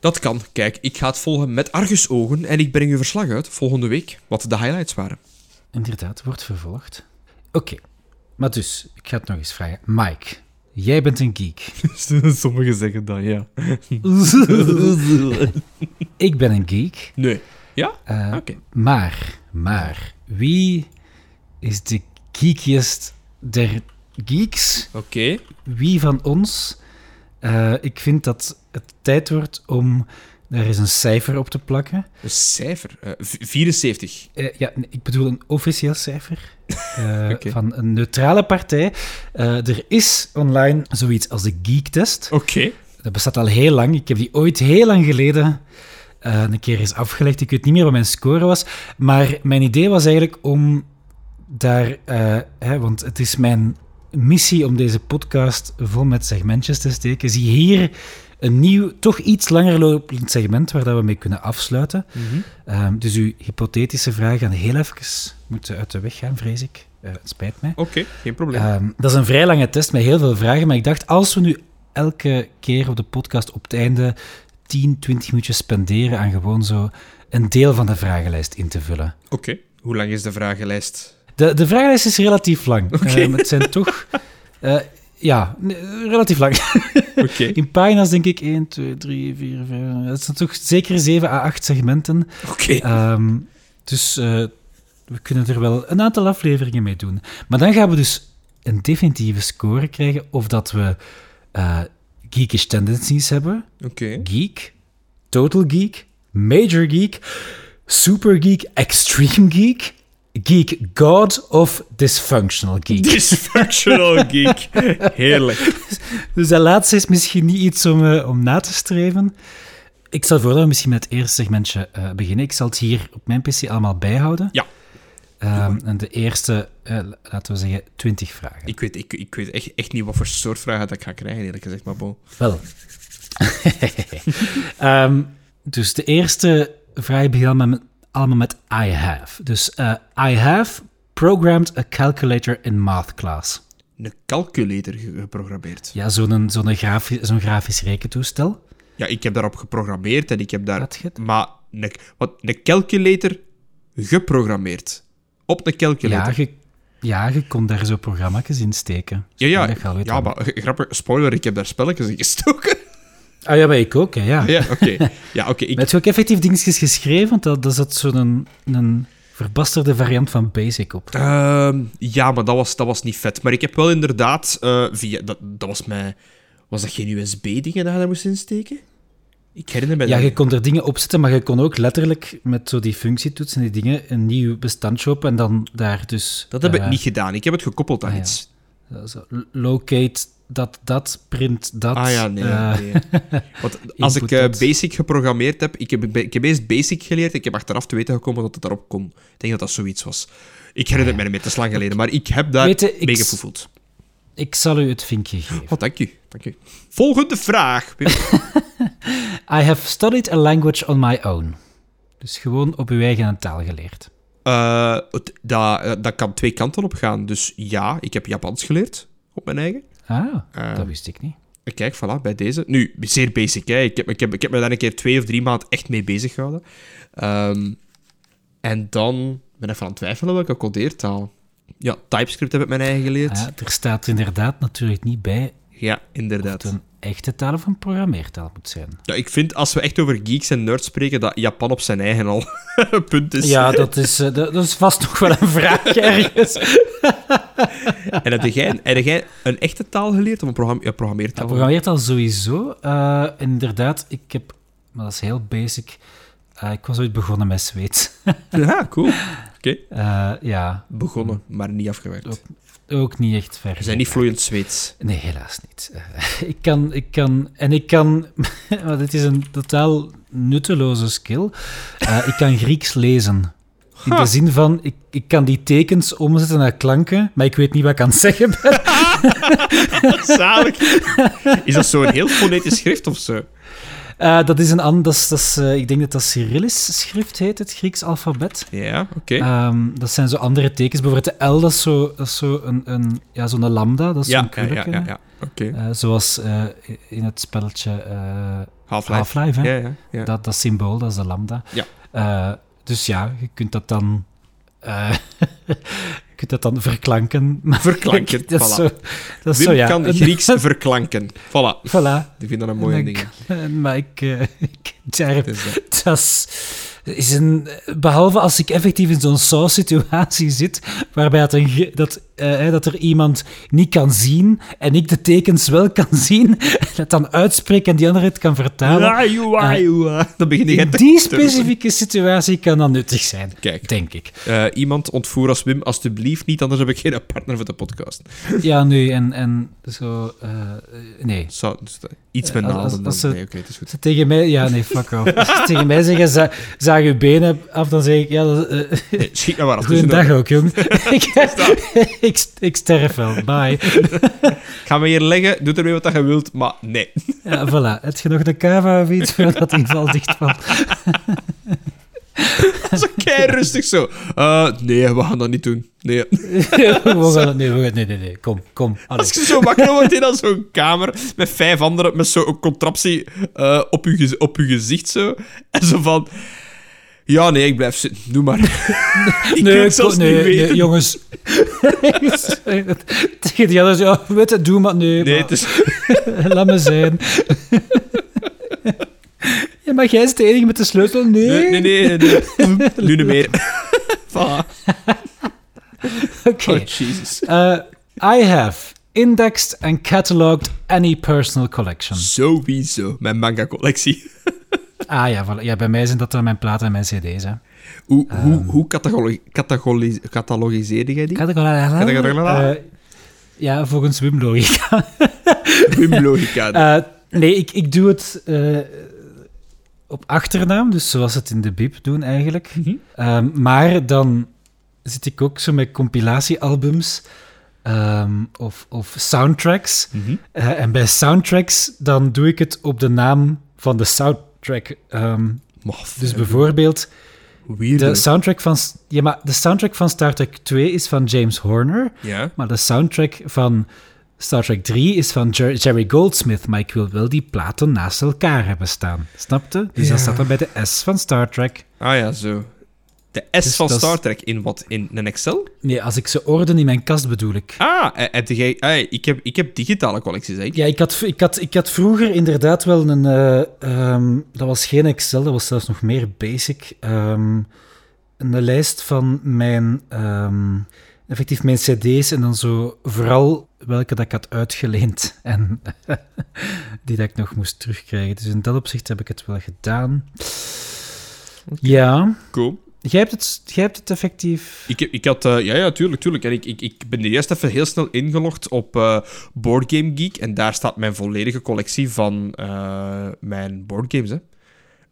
Dat kan. Kijk, ik ga het volgen met argusogen en ik breng u verslag uit volgende week, wat de highlights waren. Inderdaad, wordt vervolgd. Oké, maar dus, ik ga het nog eens vragen. Mike, jij bent een geek. Sommigen zeggen dat, ja. ik ben een geek. Nee. Ja? Eh, Oké. Maar, maar, wie is de geekiest der geeks? Oké. Wie van ons? Eh, ik vind dat het tijd wordt om daar eens een cijfer op te plakken. Een cijfer. eh, v- 74. Eh, ja, nee, ik bedoel een officieel cijfer eh, Oké. van een neutrale partij. Eh, er is online zoiets als de Geek-test. Oké. Dat bestaat al heel lang. Ik heb die ooit heel lang geleden eh, een keer eens afgelegd. Ik weet niet meer wat mijn score was. Maar mijn idee was eigenlijk om daar... eh, hè, want het is mijn missie om deze podcast vol met segmentjes te steken. Zie hier een nieuw, toch iets langer lopend segment waar dat we mee kunnen afsluiten. Ehm, dus uw hypothetische vragen gaan heel even moeten uit de weg gaan, vrees ik. Eh, het spijt mij. Oké, geen probleem. Ehm, dat is een vrij lange test met heel veel vragen, maar ik dacht, als we nu elke keer op de podcast op het einde 10, 20 minuutjes spenderen aan gewoon zo een deel van de vragenlijst in te vullen. Oké. Hoe lang is de vragenlijst? De, de vragenlijst is relatief lang. Oké. Ehm, het zijn toch... eh, ja, relatief lang. Oké. In pagina's denk ik 1, 2, 3, 4, 5... Het zijn toch zeker 7 à 8 segmenten. Oké. Ehm, dus eh, we kunnen er wel een aantal afleveringen mee doen. Maar dan gaan we dus een definitieve score krijgen of dat we eh geekish tendencies hebben. Oké. Geek, total geek, major geek, super geek, extreme geek, geek god of dysfunctional geek. Dysfunctional geek. Heerlijk. Dus dat laatste is misschien niet iets om, eh, om na te streven. Ik stel voor dat we misschien met het eerste segmentje eh, beginnen. Ik zal het hier op mijn PC allemaal bijhouden. Ja. Ehm, en de eerste, eh, laten we zeggen, 20 vragen. Ik weet, ik, ik weet echt, echt niet wat voor soort vragen dat ik ga krijgen, eerlijk gezegd. Maar bon. Wel. Ehm, dus de eerste vraag begint met, allemaal met I have. Dus eh, I have programmed a calculator in math class. Een calculator ge- geprogrammeerd. Ja, zo'n zo'n grafisch, zo'n grafisch rekentoestel. Ja, ik heb daarop geprogrammeerd en ik heb daar... Maar een, wat, een calculator geprogrammeerd. Op een calculator. Ja, je, ja, je kon daar zo programma's in steken. Ja, ja, ja maar g- grappig, spoiler, ik heb daar spelletjes in gestoken. Ah ja, maar ik ook, hè, ja. ja, oké. Ja, oké. ik- Maar heb je ook effectief dingetjes geschreven? Want dat, dat zat zo'n een, verbasterde variant van Basic op. Ehm, ja, maar dat was, dat was niet vet. Maar ik heb wel inderdaad eh, via... Dat, dat was mijn... Was dat geen USB-dingen dat je daar moest insteken? Ik herinner me Ja, dat. je kon er dingen opzetten, maar je kon ook letterlijk met zo die functietoets en die dingen een nieuw bestandje open en dan daar dus... Dat heb ik eh, niet gedaan. Ik heb het gekoppeld aan ah, ja. iets. zo locate dat, dat, print dat. Ah ja, nee. eh, nee. Want als ik eh. Basic geprogrammeerd heb... Ik, heb... ik heb eerst Basic geleerd. Ik heb achteraf te weten gekomen dat het daarop kon. Ik denk dat dat zoiets was. Ik herinner het me niet meer, het is lang geleden. Maar ik heb daar je, mee gevoefeld. Ik zal u het vinkje geven. Oh, dank u. Dank u. Volgende vraag. I have studied a language on my own. Dus gewoon op uw eigen taal geleerd. Het- dat, dat kan twee kanten op gaan. Dus ja, ik heb Japans geleerd op mijn eigen. Ah, Eh, dat wist ik niet. En Kijk, voilà, bij deze. Nu, zeer basic, hè. Ik heb, ik heb, ik heb me daar een keer twee of drie maanden echt mee bezig gehouden. Ehm, en dan ben ik van aan het twijfelen welke codeertaal. Ja, TypeScript heb ik mijn eigen geleerd. Ah, er staat inderdaad natuurlijk niet bij Ja, of inderdaad. het een echte taal of een programmeertaal moet zijn. Ja, ik vind, als we echt over geeks en nerds spreken, dat Japan op zijn eigen al een punt is. Ja, dat is, eh, dat, dat is vast nog wel een vraag ergens. En heb jij, heb jij een echte taal geleerd of een programme, ja, Ja, programmeertaal? programmeert al sowieso. Eh, inderdaad, ik heb... Maar dat is heel basic. Eh, ik was ooit begonnen met Zweeds. Ja, cool. Oké. Eh, ja, Begonnen, maar niet afgewerkt. Ook ook niet echt ver. We zijn niet vloeiend Zweeds. Nee, helaas niet. Eh, ik kan... Ik kan en ik kan... maar dit is een totaal nutteloze skill. Eh, ik kan Grieks lezen. In de zin van, ik, ik kan die tekens omzetten naar klanken, maar ik weet niet wat ik aan het zeggen ben. Zalig. Is dat zo'n heel fonetisch schrift of zo? Eh, dat is een ander... Dat is, dat is, eh, ik denk dat dat Cyrillisch schrift heet, het Grieks alfabet. Ja, oké. Ehm, dat zijn zo andere tekens. Bijvoorbeeld de L, dat is zo, dat is zo een, een, ja, zo'n lambda, dat is ja, zo'n ja, ja, ja, ja. Oké. Eh, zoals in het spelletje Half-Life. Half-Life, hè? Ja, ja. Dat, dat symbool, dat is de lambda. Ja. Dus ja, je kunt dat dan... eh, je kunt dat dan verklanken. Maar Verklanken, dat is voilà. zo, dat is Wim zo, ja. kan Grieks verklanken. Voilà. Voilà. Ik vind dat een mooie ding. ik- Maar ik... eh, ik daar, dat. is, is een... Behalve als ik effectief in zo'n saus-situatie zit, waarbij dat, een, dat, eh, dat er iemand niet kan zien en ik de tekens wel kan zien, en het dan uitspreek en die andere het kan vertalen. Ah, joa, joa. Dan begin je In die koesteren. specifieke situatie kan dat nuttig zijn, Kijk. denk ik. Eh, iemand ontvoer als Wim, alstublieft niet, anders heb ik geen partner voor de podcast. Ja, nu, en, en zo... eh, nee. Dus, iets met dan- ze- Nee, oké, het is goed. Ze tegen mij... Ja, nee, fuck off. Als ze tegen mij zeggen, za, zaag je benen af, dan zeg ik... Ja, dat, Nee, schiet nou maar af. Goedendag ook, jong. ik, ik, ik sterf wel. Bye. Ga me hier leggen, doe ermee wat je wilt, maar nee. Ja, voilà. Heb je nog de cava of iets voordat die val dichtvalt? zo kei rustig zo. Eh, nee, we gaan dat niet doen. Nee. we gaan het... Nee, we gaan, nee, nee, nee. Kom, kom. Allee. Als je zo wakker wordt in zo'n kamer met vijf anderen met zo'n contraptie eh, op, je, op je gezicht zo. En zo van... Ja, nee, ik blijf zitten. Doe maar. ik wil het zelfs nee, niet nee, weten. jongens. Tegen die ja, weet het, doe maar. Nee, Nee, maar, het is... laat me zijn. ja, maar jij is de enige met de sleutel? Nee. Nee, nee, nee. nee. Nu niet meer. Oké. Oh, Jesus. Uh, I have indexed and cataloged any personal collection. Sowieso. Mijn manga-collectie. Ah ja, voilà. ja, bij mij zijn dat dan mijn platen en mijn cd's. Hè. Hoe, Ehm. hoe, hoe catalogi- catalogi- catalogiseerde jij die? Eh, ja, volgens Wim logica. Wim-logica. Eh, nee, ik, ik doe het eh, op achternaam, dus zoals het in de bib doen eigenlijk. Mhm. Ehm, maar dan zit ik ook zo met compilatiealbums ehm, of, of soundtracks. Mhm. En bij soundtracks, dan doe ik het op de naam van de soundtrack. Ehm, dus bijvoorbeeld, de soundtrack, van, ja, maar de soundtrack van Star Trek 2 is van James Horner, Ja. maar de soundtrack van Star Trek 3 is van Jer- Jerry Goldsmith, maar ik wil wel die platen naast elkaar hebben staan. Snapte? Dus Ja. dat staat dan bij de S van Star Trek. Ah ja, zo. De S Dus van Star Trek in wat? In een Excel? Nee, als ik ze orden in mijn kast bedoel ik. Ah, eh, heb jij... ah, ik, heb, ik heb digitale collecties, hè. Ja, ik had, ik, had, ik had vroeger inderdaad wel een... eh, ehm, dat was geen Excel, dat was zelfs nog meer basic. ehm, een lijst van mijn... ehm, effectief mijn cd's en dan zo vooral welke dat ik had uitgeleend en die dat ik nog moest terugkrijgen. Dus in dat opzicht heb ik het wel gedaan. Ja, Cool. Jij hebt het, jij hebt het effectief... Ik, heb- ik had... eh, ja, ja, tuurlijk, tuurlijk. En ik, ik, ik ben er eerst even heel snel ingelogd op eh Board Game Geek. En daar staat mijn volledige collectie van eh, mijn boardgames, hè.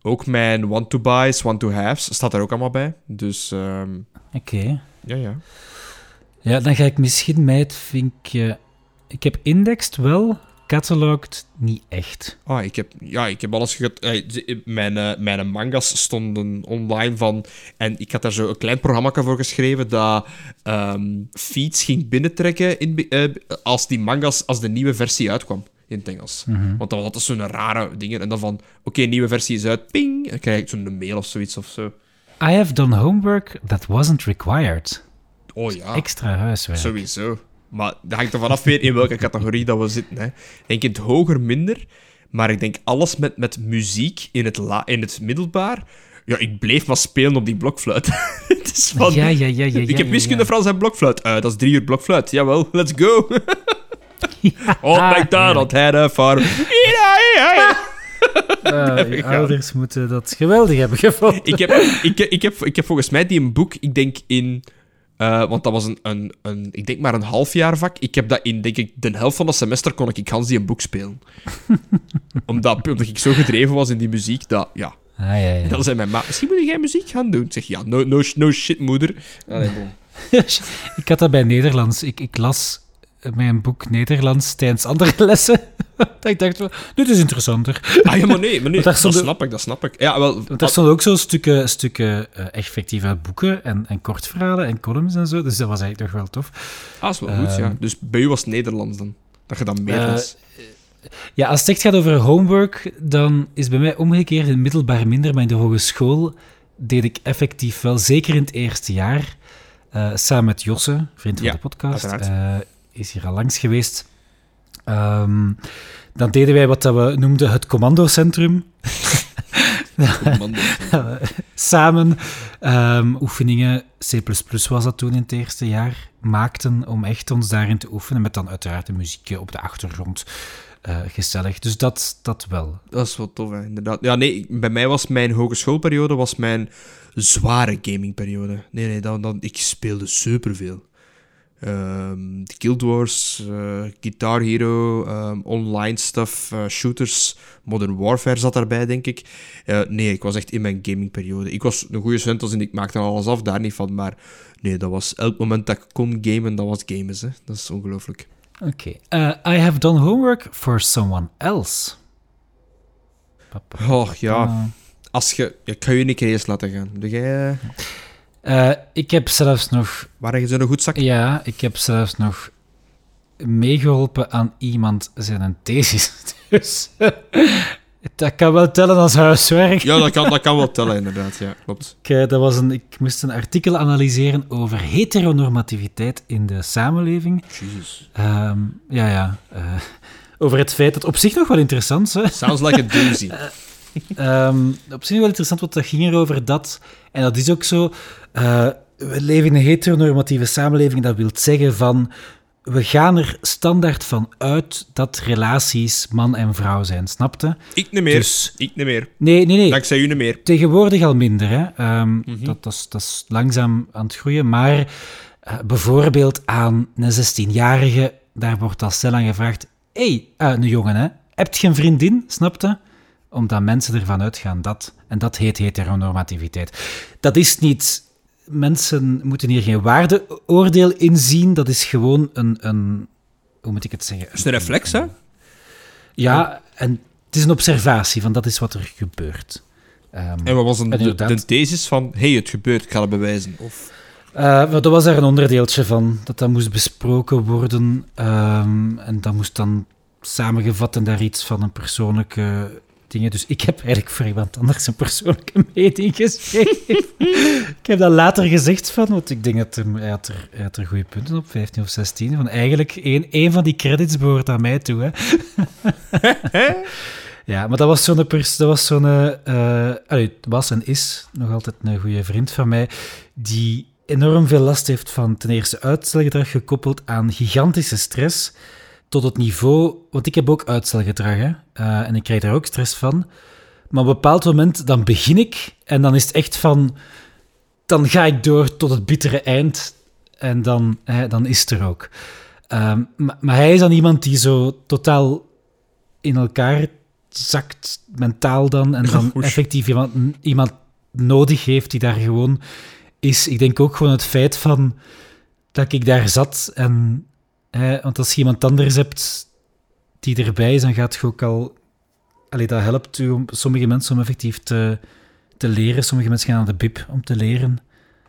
Ook mijn one-to-buys, one-to-haves staat er ook allemaal bij. Dus, ehm, Oké. ja, ja. Ja, dan ga ik misschien mij het vinkje... Ik heb indexed wel, gecatalogued, niet echt. Ah, ik heb, ja, ik heb alles gehad. eh, ze- Mijn, eh, mijn manga's stonden online van. En ik had daar zo een klein programma voor geschreven dat ehm, feeds ging binnentrekken in, eh, als die manga's, als de nieuwe versie uitkwam in het Engels. Want dat was altijd zo'n rare dingen. En dan van, oké, nieuwe versie is uit, ping. En dan krijg ik zo'n mail of zoiets of zo. I have done homework that wasn't required. Oh ja. Extra huiswerk. Sowieso. Maar dat hangt er vanaf weer in welke categorie dat we zitten. Hè. Ik denk in het hoger minder, maar ik denk alles met, met muziek in het, la, in het middelbaar. Ja, ik bleef maar spelen op die blokfluit. het is van... Ja, ja, ja, ja. ik heb wiskunde. Frans en blokfluit. Eh, dat is drie uur blokfluit. Jawel, let's go. oh, McDonald had a farm. Ja, ja, ja. Ah, je ouders moeten dat geweldig hebben gevonden. ik, heb, ik, ik, heb, ik heb volgens mij die een boek, ik denk in... eh, want dat was een, een, een, ik denk maar een half jaar vak. Ik heb dat in, denk ik, de helft van dat semester kon ik Hans die een boek spelen. omdat, omdat ik zo gedreven was in die muziek, dat, ja. Ah, ja, ja. En dan zei mijn ma, misschien moet jij muziek gaan doen. Ik zeg, ja, no, no, no shit, moeder. Allee, bon. ik had dat bij Nederlands. Ik, ik las mijn boek Nederlands tijdens andere lessen. ik dacht, dit is interessanter. Ah, ja, maar nee, maar nee dat stond snap ik, dat snap ik. Ja, wel, Want daar stonden ook zo stukken, stukken eh, echt fictief uit boeken en, en kortverhalen en columns en zo. Dus dat was eigenlijk nog wel tof. ah, is wel goed, ja. Ehm, Dus bij u was het Nederlands dan. Dat je dan meer Eh, las. Ja, als het echt gaat over homework, dan is bij mij omgekeerd in middelbaar minder, maar in de hogeschool deed ik effectief wel, zeker in het eerste jaar, eh, samen met Josse, vriend van Ja, de podcast, eh, is hier al langs geweest. Ehm, dan deden wij wat we noemden het commandocentrum. Man, samen ehm, oefeningen, C++ was dat toen in het eerste jaar, maakten om echt ons daarin te oefenen, met dan uiteraard een muziekje op de achtergrond. eh, gezellig. Dus dat, dat wel. Dat is wel tof, hè, inderdaad. Ja, nee, bij mij was mijn hogeschoolperiode was mijn zware gamingperiode. Nee, nee, dan, dan, ik speelde superveel. De Guild Wars, eh, Guitar Hero, ehm, online stuff, eh, shooters, Modern Warfare zat daarbij, denk ik. Eh, nee, ik was echt in mijn gamingperiode. Ik was een goede student in ik maakte alles af, daar niet van. Maar nee, dat was elk moment dat ik kon gamen, dat was gamen. Hè. Dat is ongelooflijk. Oké. I have done homework for someone else. Papa. Oh ja, als je... Ik ga je een keer eens laten gaan. Doe jij... Eh, ik heb zelfs nog... Waar je zo'n goed zak? Ja, ik heb zelfs nog meegeholpen aan iemand zijn een thesis. Dus dat kan wel tellen als huiswerk. Ja, dat kan, dat kan wel tellen, inderdaad. Ja, klopt. Ik, eh, dat was een, ik moest een artikel analyseren over heteronormativiteit in de samenleving. Jesus. Ehm, ja, ja. eh, over het feit dat op zich nog wel interessant is. Sounds like a doozy. Ehm, op zich wel interessant, want dat ging erover dat, en dat is ook zo, eh, we leven in een heteronormatieve samenleving, dat wil zeggen van, we gaan er standaard van uit dat relaties man en vrouw zijn, snapte? Ik niet meer. Dus- Ik niet meer. Nee, nee, nee. Dankzij u niet meer. Tegenwoordig al minder, hè. Ehm, dat, dat, is, dat is langzaam aan het groeien, maar eh, bijvoorbeeld aan een 16-jarige, daar wordt al snel aan gevraagd, hé, hey, een jongen, hè, heb je een vriendin, snapte? Omdat mensen ervan uitgaan dat, en dat heet heteronormativiteit. Dat is niet, mensen moeten hier geen waardeoordeel in zien, dat is gewoon een, een hoe moet ik het zeggen? Dat is een reflex, hè? Ja, en het is een observatie van dat is wat er gebeurt. Ehm, En wat was een, En de, inderdaad. de thesis van... hey, het gebeurt, ik ga het bewijzen. Of... Eh, dat was daar een onderdeeltje van, dat dat moest besproken worden. ehm, en dat moest dan samengevat en daar iets van een persoonlijke Dus ik heb eigenlijk voor iemand anders een persoonlijke mening geschreven. ik heb dat later gezegd van, want ik denk dat hij, had er, had er goede punten op, 15 of 16. Van eigenlijk, één, één van die credits behoort aan mij toe. Hè. Ja, maar dat was zo'n dat was zo'n, eh, eh, allee, was en is nog altijd een goede vriend van mij, die enorm veel last heeft van ten eerste uitstelgedrag gekoppeld aan gigantische stress, tot het niveau, want ik heb ook uitstelgedrag, hè, eh, en ik krijg daar ook stress van. Maar op een bepaald moment, dan begin ik, en dan is het echt van, dan ga ik door tot het bittere eind, en dan, hè, dan is het er ook. Ehm, maar, maar hij is dan iemand die zo totaal in elkaar zakt, mentaal dan, en dan effectief iemand, iemand nodig heeft die daar gewoon is. Ik denk ook gewoon het feit van dat ik daar zat en... Want als je iemand anders hebt die erbij is, dan gaat je ook al... Allee, dat helpt u om sommige mensen om effectief te, te leren. Sommige mensen gaan naar de bib om te leren.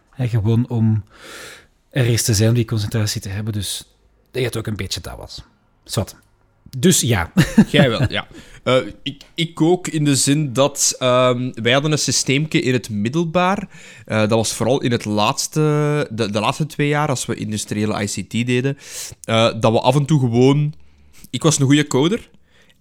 Hè, gewoon om er eens te zijn, om die concentratie te hebben. Dus dat het ook een beetje dat was. Zwat. Dus ja. Jij wel, ja. Eh, ik, ik ook in de zin dat ehm, wij hadden een systeemke in het middelbaar. Eh, dat was vooral in het laatste, de, de laatste twee jaar, als we industriële ICT deden, eh, dat we af en toe gewoon... Ik was een goede coder.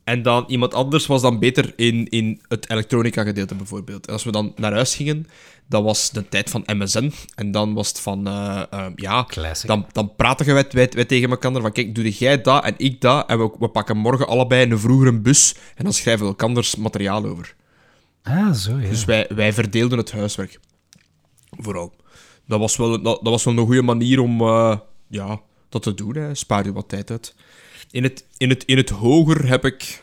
En dan iemand anders was dan beter in, in het elektronica gedeelte bijvoorbeeld. En als we dan naar huis gingen, dat was de tijd van MSN. En dan was het van, eh, eh, ja, Classic. dan, dan praten wij, wij, wij tegen elkaar van, kijk, doe jij dat en ik dat. En we, we pakken morgen allebei een vroegere bus. En dan schrijven we elkanders materiaal over. Ah, zo, ja. Dus wij, wij verdeelden het huiswerk. Vooral. Dat was wel, dat, dat was wel een goede manier om eh, ja, dat te doen. Hè. Spaar je wat tijd uit. In het, in het, in het hoger heb ik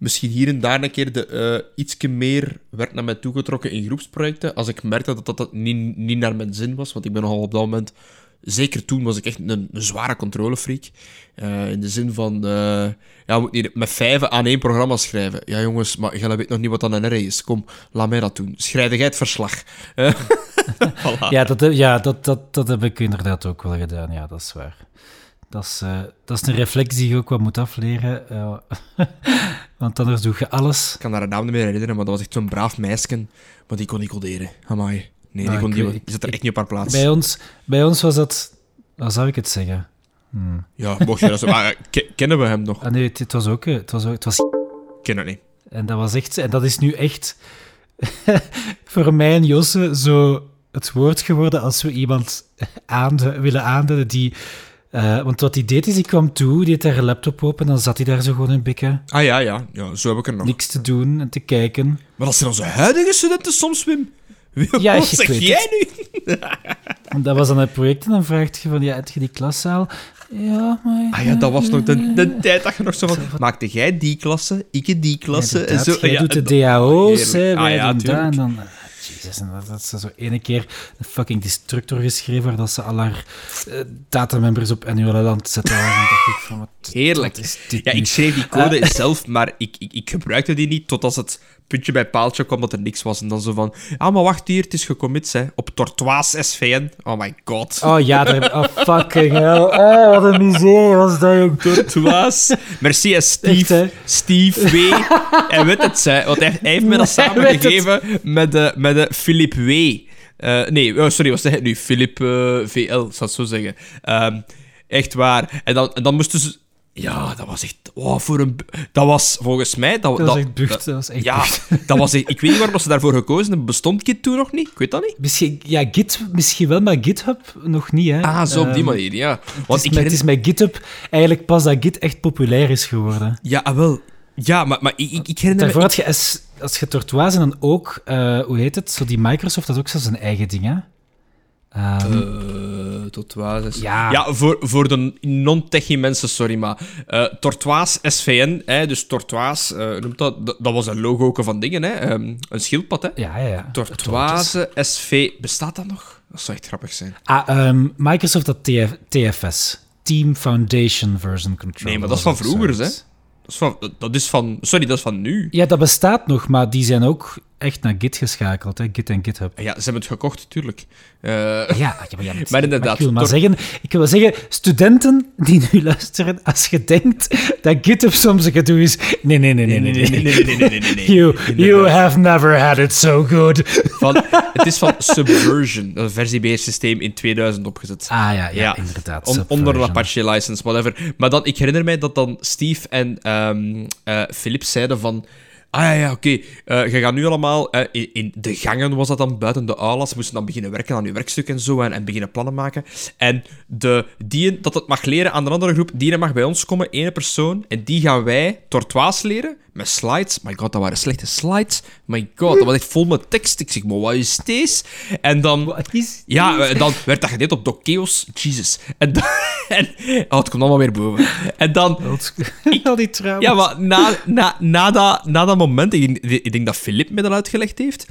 misschien hier en daar een keer de, eh ietsje meer werd naar mij toegetrokken in groepsprojecten. Als ik merkte dat dat, dat niet, niet naar mijn zin was. Want ik ben nogal op dat moment... Zeker toen was ik echt een, zware controlefreak. Eh, in de zin van... eh, ja, we moeten hier met vijven aan één programma schrijven. Ja, jongens, maar jij weet nog niet wat een R is. Kom, laat mij dat doen. Schrijf verslag. Ja, dat, ja dat, dat, dat heb ik inderdaad ook wel gedaan. Ja, dat is waar. Dat is, eh, dat is een reflex die je ook wat moet afleren. eh, want anders doe je alles. Ik kan daar een naam niet meer herinneren, maar dat was echt zo'n braaf meisje. Maar die kon niet coderen. Amai. Nee, die, Ah, kon weet- die zat er ik- echt niet op haar plaats. Bij ons, bij ons was dat... Hoe zou ik het zeggen? Hmm. Ja, mocht je dat zo... Maar eh, ke- kennen we hem nog? Ah, nee, het, het was ook... Het was, het was Ken het niet. En dat was echt, en dat is nu echt voor mij en Josse zo het woord geworden als we iemand aandu- willen aanduiden die. Eh, want wat hij deed is, hij kwam toe, die had een laptop open, dan zat hij daar zo gewoon in bikken. Ah ja, ja. ja zo heb ik er nog. Niks te doen en te kijken. Maar dat zijn onze huidige studenten soms, Wim. Ja, Wat zeg jij nu? En dat was dan het project en dan vraagt je van, ja, heb je die klaszaal? Ja, maar... Ah ja, dat was nog de, de tijd dat je nog zo van... Maakte jij die klasse, ik die klasse? en zo. jij Ja, doet de en DAO's, hè, wij Ah ja, doen dat. tuurlijk. En dan, ah, Jezus, en dat, dat ze zo ene keer een fucking destructor geschreven waar dat ze al haar eh, datamembers op annuele land zetten. En dan dacht ik van, wat, Heerlijk. wat Ja, ik schreef die code zelf, maar ik, ik, ik gebruikte die niet tot als het puntje bij paaltje kwam dat er niks was. En dan zo van, ah, maar wacht hier, het is gecommit, hè. Op Tortoise SVN. Oh my god. Oh ja, daar oh fucking hell. Oh, wat een miserie was dat, jong. Tortoise. Merci, hè, Steve. Echt? Steve W. Hij weet het, hè. Want hij, hij heeft me dat samengegeven met de, met de Philip W. Eh, nee, oh, sorry, wat zeg ik nu? Philip eh, VL, zou het zo zeggen. Ehm, echt waar. En dan, en dan moesten ze... Ja, dat was echt... Oh, voor een... Dat was volgens mij... Dat, Dat was echt bucht. Dat was echt Ja, bucht. dat was... echt- Ik weet niet waarom ze daarvoor gekozen hebben. Bestond Git toen nog niet? Ik weet dat niet. Misschien, ja, Git misschien wel, maar GitHub nog niet, hè. Ah, zo op die Ehm, manier, ja. Het Want is, ik met, het is met GitHub eigenlijk pas dat Git echt populair is geworden. Ja, ah, wel. Ja, maar, maar ik, ik ik herinner me... Had je, S- als je Tortoise en dan ook, eh, hoe heet het, zo die Microsoft, dat is ook zelfs een eigen ding, hè. Ehm, Eh, Tortoise. Ja. ja voor, voor de non-techie mensen, sorry, maar eh Tortoise SVN, hè, dus Tortoise, eh, noemt dat, dat, dat was een logo van dingen, hè, ehm, een schildpad, hè. ja, ja, ja. Tortoise SV, bestaat dat nog? Dat zou echt grappig zijn. Ah, ehm, Microsoft had TF, TFS. Team Foundation Version Control. Nee, maar dat is van vroeger, hè. Dat is van, dat is van, sorry, dat is van nu. Ja, dat bestaat nog, maar die zijn ook echt naar Git geschakeld, hè. Git en GitHub. Ja, ze hebben het gekocht, tuurlijk. Eh, Ja, ja, maar, ja, Maar inderdaad, ik wil maar zeggen, ik wil zeggen, studenten die nu luisteren, als je denkt dat GitHub soms een gedoe is... Nee, nee, nee, nee, nee. nee, nee, nee, nee, nee, nee, nee, nee. You, you have never had it so good. Van, het is van Subversion, een versiebeheersysteem in 2000 opgezet. Ah ja, ja, Ja, inderdaad. On- Subversion. onder een Apache license, whatever. Maar dan, ik herinner mij dat dan Steve en ehm eh, Philip zeiden van... Ah ja, ja, oké. eh, je gaat nu allemaal... eh, in, de gangen was dat dan, buiten de aulas. Ze moesten dan beginnen werken aan je werkstuk en zo. En, en beginnen plannen maken. En de, die dat het mag leren aan de andere groep, die mag bij ons komen, één persoon. En die gaan wij Tortoise leren. Met slides. My god, dat waren slechte slides. My god, dat was echt vol met tekst. Ik zeg, maar wat is deze? En dan... Is... Ja, eh, dan werd dat gedeeld op Dokeos. Jesus. En, dan, en oh, het komt allemaal weer boven. En dan... Al die trouwens. Ja, maar na, na, na, dat, na dat moment, ik, denk- ik denk dat Filip me dat uitgelegd heeft.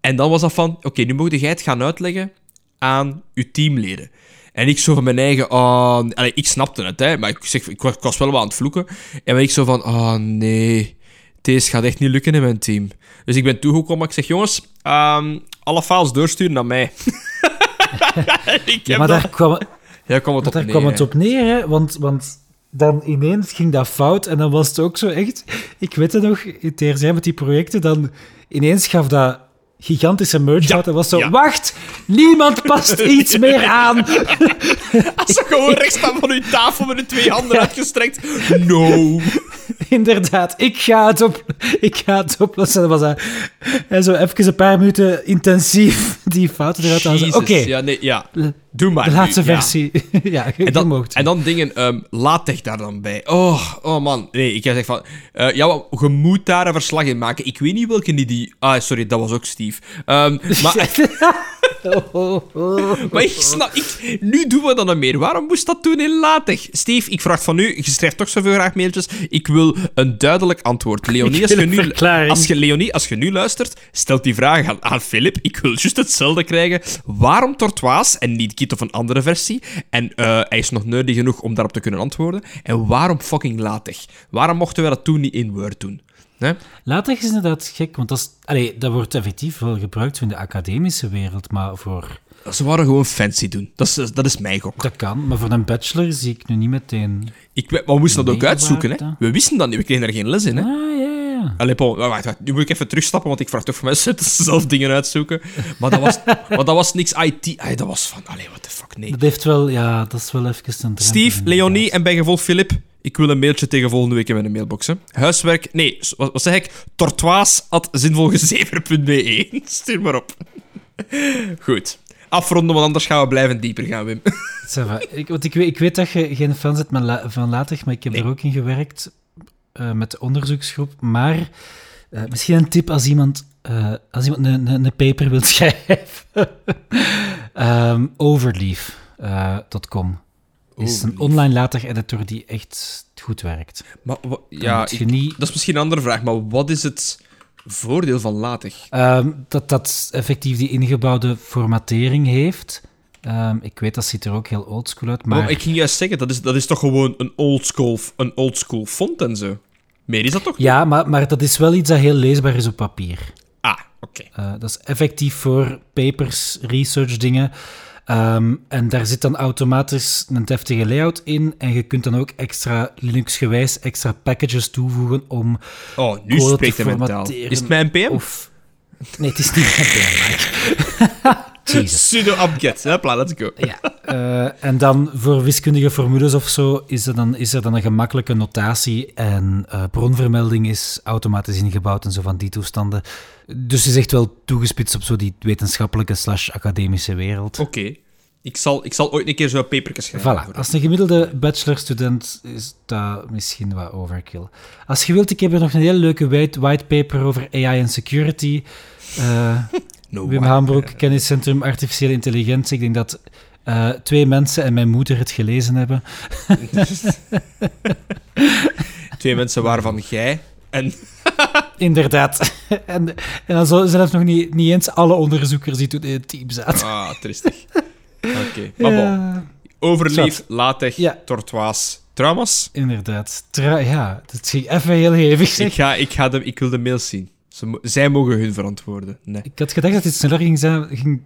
En dan was dat van, oké, nu mocht jij het gaan uitleggen aan uw teamleden. En ik zo van mijn eigen... Oh, allee, ik snapte het, hè. Maar ik, zeg, ik, was, ik was wel wat aan het vloeken. En ik zo van... Oh, nee. Deze gaat echt niet lukken in mijn team. Dus ik ben toegekomen. Ik zeg, jongens... ehm, alle files doorsturen naar mij. ik Ja, maar dat... daar kwam, Ja, kwam het op daar neer, kwam het op neer, hè, want, want dan ineens ging dat fout en dan was het ook zo echt... Ik weet het nog, in TRZ met die projecten, dan ineens gaf dat gigantische merge Ja, en was zo... ja. Wacht, niemand past iets meer aan. Als ze gewoon rechts staan van uw tafel met de twee handen uitgestrekt. No. Inderdaad, ik ga het, op, ik ga het oplossen. Dat was dat. En zo even een paar minuten intensief die fouten eruit halen. Oké, Ja, nee, ja. Doe maar. de laatste ja. versie. ja, je, En dan, en dan dingen, ehm latex daar dan bij. Oh, oh man. Nee, ik zeg van... ja, wel, je moet daar een verslag in maken. Ik weet niet welke die... die ah, sorry, dat was ook Steve. Ehm, maar. maar ik snap... Ik, nu doen we dat nog meer. Waarom moest dat doen in latex? Steve, ik vraag van u... Je schrijft toch zoveel graag mailtjes. Ik wil een duidelijk antwoord. Leonie, als je, nu, als je, Leonie, als je nu luistert, stelt die vraag aan, aan Philip. Ik wil juist hetzelfde krijgen. Waarom Tortoise en niet Kit of een andere versie? En eh, hij is nog nerdy genoeg om daarop te kunnen antwoorden. En waarom fucking latex? Waarom mochten we dat toen niet in Word doen? Latex is inderdaad gek, want dat, is, allee, dat wordt effectief wel gebruikt in de academische wereld, maar voor... Ze waren gewoon fancy doen. Dat is, dat is mijn gok. Dat kan, maar voor een bachelor zie ik nu niet meteen... Ik, we moesten dat ook Nee, uitzoeken. Hè? We wisten dat niet. We kregen er geen les in. Hè? Ah, ja, ja, ja. Allee, Paul, wacht, wacht. Nu moet ik even terugstappen, want ik vraag toch voor mensen dat ze zelf dingen uitzoeken. Maar dat was, maar dat was niks IT. Dat was van, allee, what the fuck, nee. Dat heeft wel, ja, dat is wel even een Steve. Leonie en bij gevolg Filip, ik wil een mailtje tegen volgende week in mijn mailbox. Hè. Huiswerk, nee, wat, wat zeg ik? Tortoise.zinvolgezever.be. Stuur maar op. Goed. Afronden, want anders gaan we blijven dieper gaan, Wim. Ik, want ik, weet, ik weet dat je geen fan bent van Latex, maar ik heb Nee. er ook in gewerkt eh, met de onderzoeksgroep. Maar eh, misschien een tip als iemand, eh, als iemand een, een, een paper wil schrijven. Ehm Overleaf.com is een online latex-editor die echt goed werkt. Maar wa- ja, ik- niet- dat is misschien een andere vraag, maar wat is het voordeel van latex? Ehm, dat dat effectief die ingebouwde formatering heeft. Ehm, ik weet, dat ziet er ook heel oldschool uit, maar... Oh, ik ging juist zeggen, dat is, dat is toch gewoon een oldschool een oldschool font en zo? Meer is dat toch? Ja, maar, maar dat is wel iets dat heel leesbaar is op papier. Ah, oké. Eh, dat is effectief voor papers, research dingen. Ehm, en daar zit dan automatisch een deftige layout in. En je kunt dan ook extra Linux-gewijs extra packages toevoegen om Oh, nu code spreekt te formateren. Is het mijn NPM? Of... Nee, het is niet mijn Apt-get. Hopla, let's go. Ja. eh, en dan voor wiskundige formules of zo is er dan, is er dan een gemakkelijke notatie en eh, bronvermelding is automatisch ingebouwd en zo van die toestanden. Dus het is echt wel toegespitst op zo die wetenschappelijke slash academische wereld. Oké. Ik, zal, ik zal ooit een keer zo'n papertje schrijven. Voilà, als een gemiddelde bachelorstudent is dat misschien wat overkill. Als je wilt, ik heb er nog een hele leuke white, whitepaper over AI en security. Eh, No Wim way. Haambroek, Kenniscentrum Artificiële Intelligentie. Ik denk dat eh, twee mensen en mijn moeder het gelezen hebben. Twee mensen waarvan jij en... Inderdaad. en, en dan zo zelfs nog niet, niet eens alle onderzoekers die toen in het team zaten. Ah, tristig. Oké. Maar bon. Overleef, Zat. latex, Ja. tortoise, traumas. inderdaad. Tra- ja, dat ging even heel hevig. Ik, ga, ik, ga de, ik wil de mails zien. Ze, zij mogen hun verantwoorden. Nee. Ik had gedacht dat het sneller ging, zijn, ging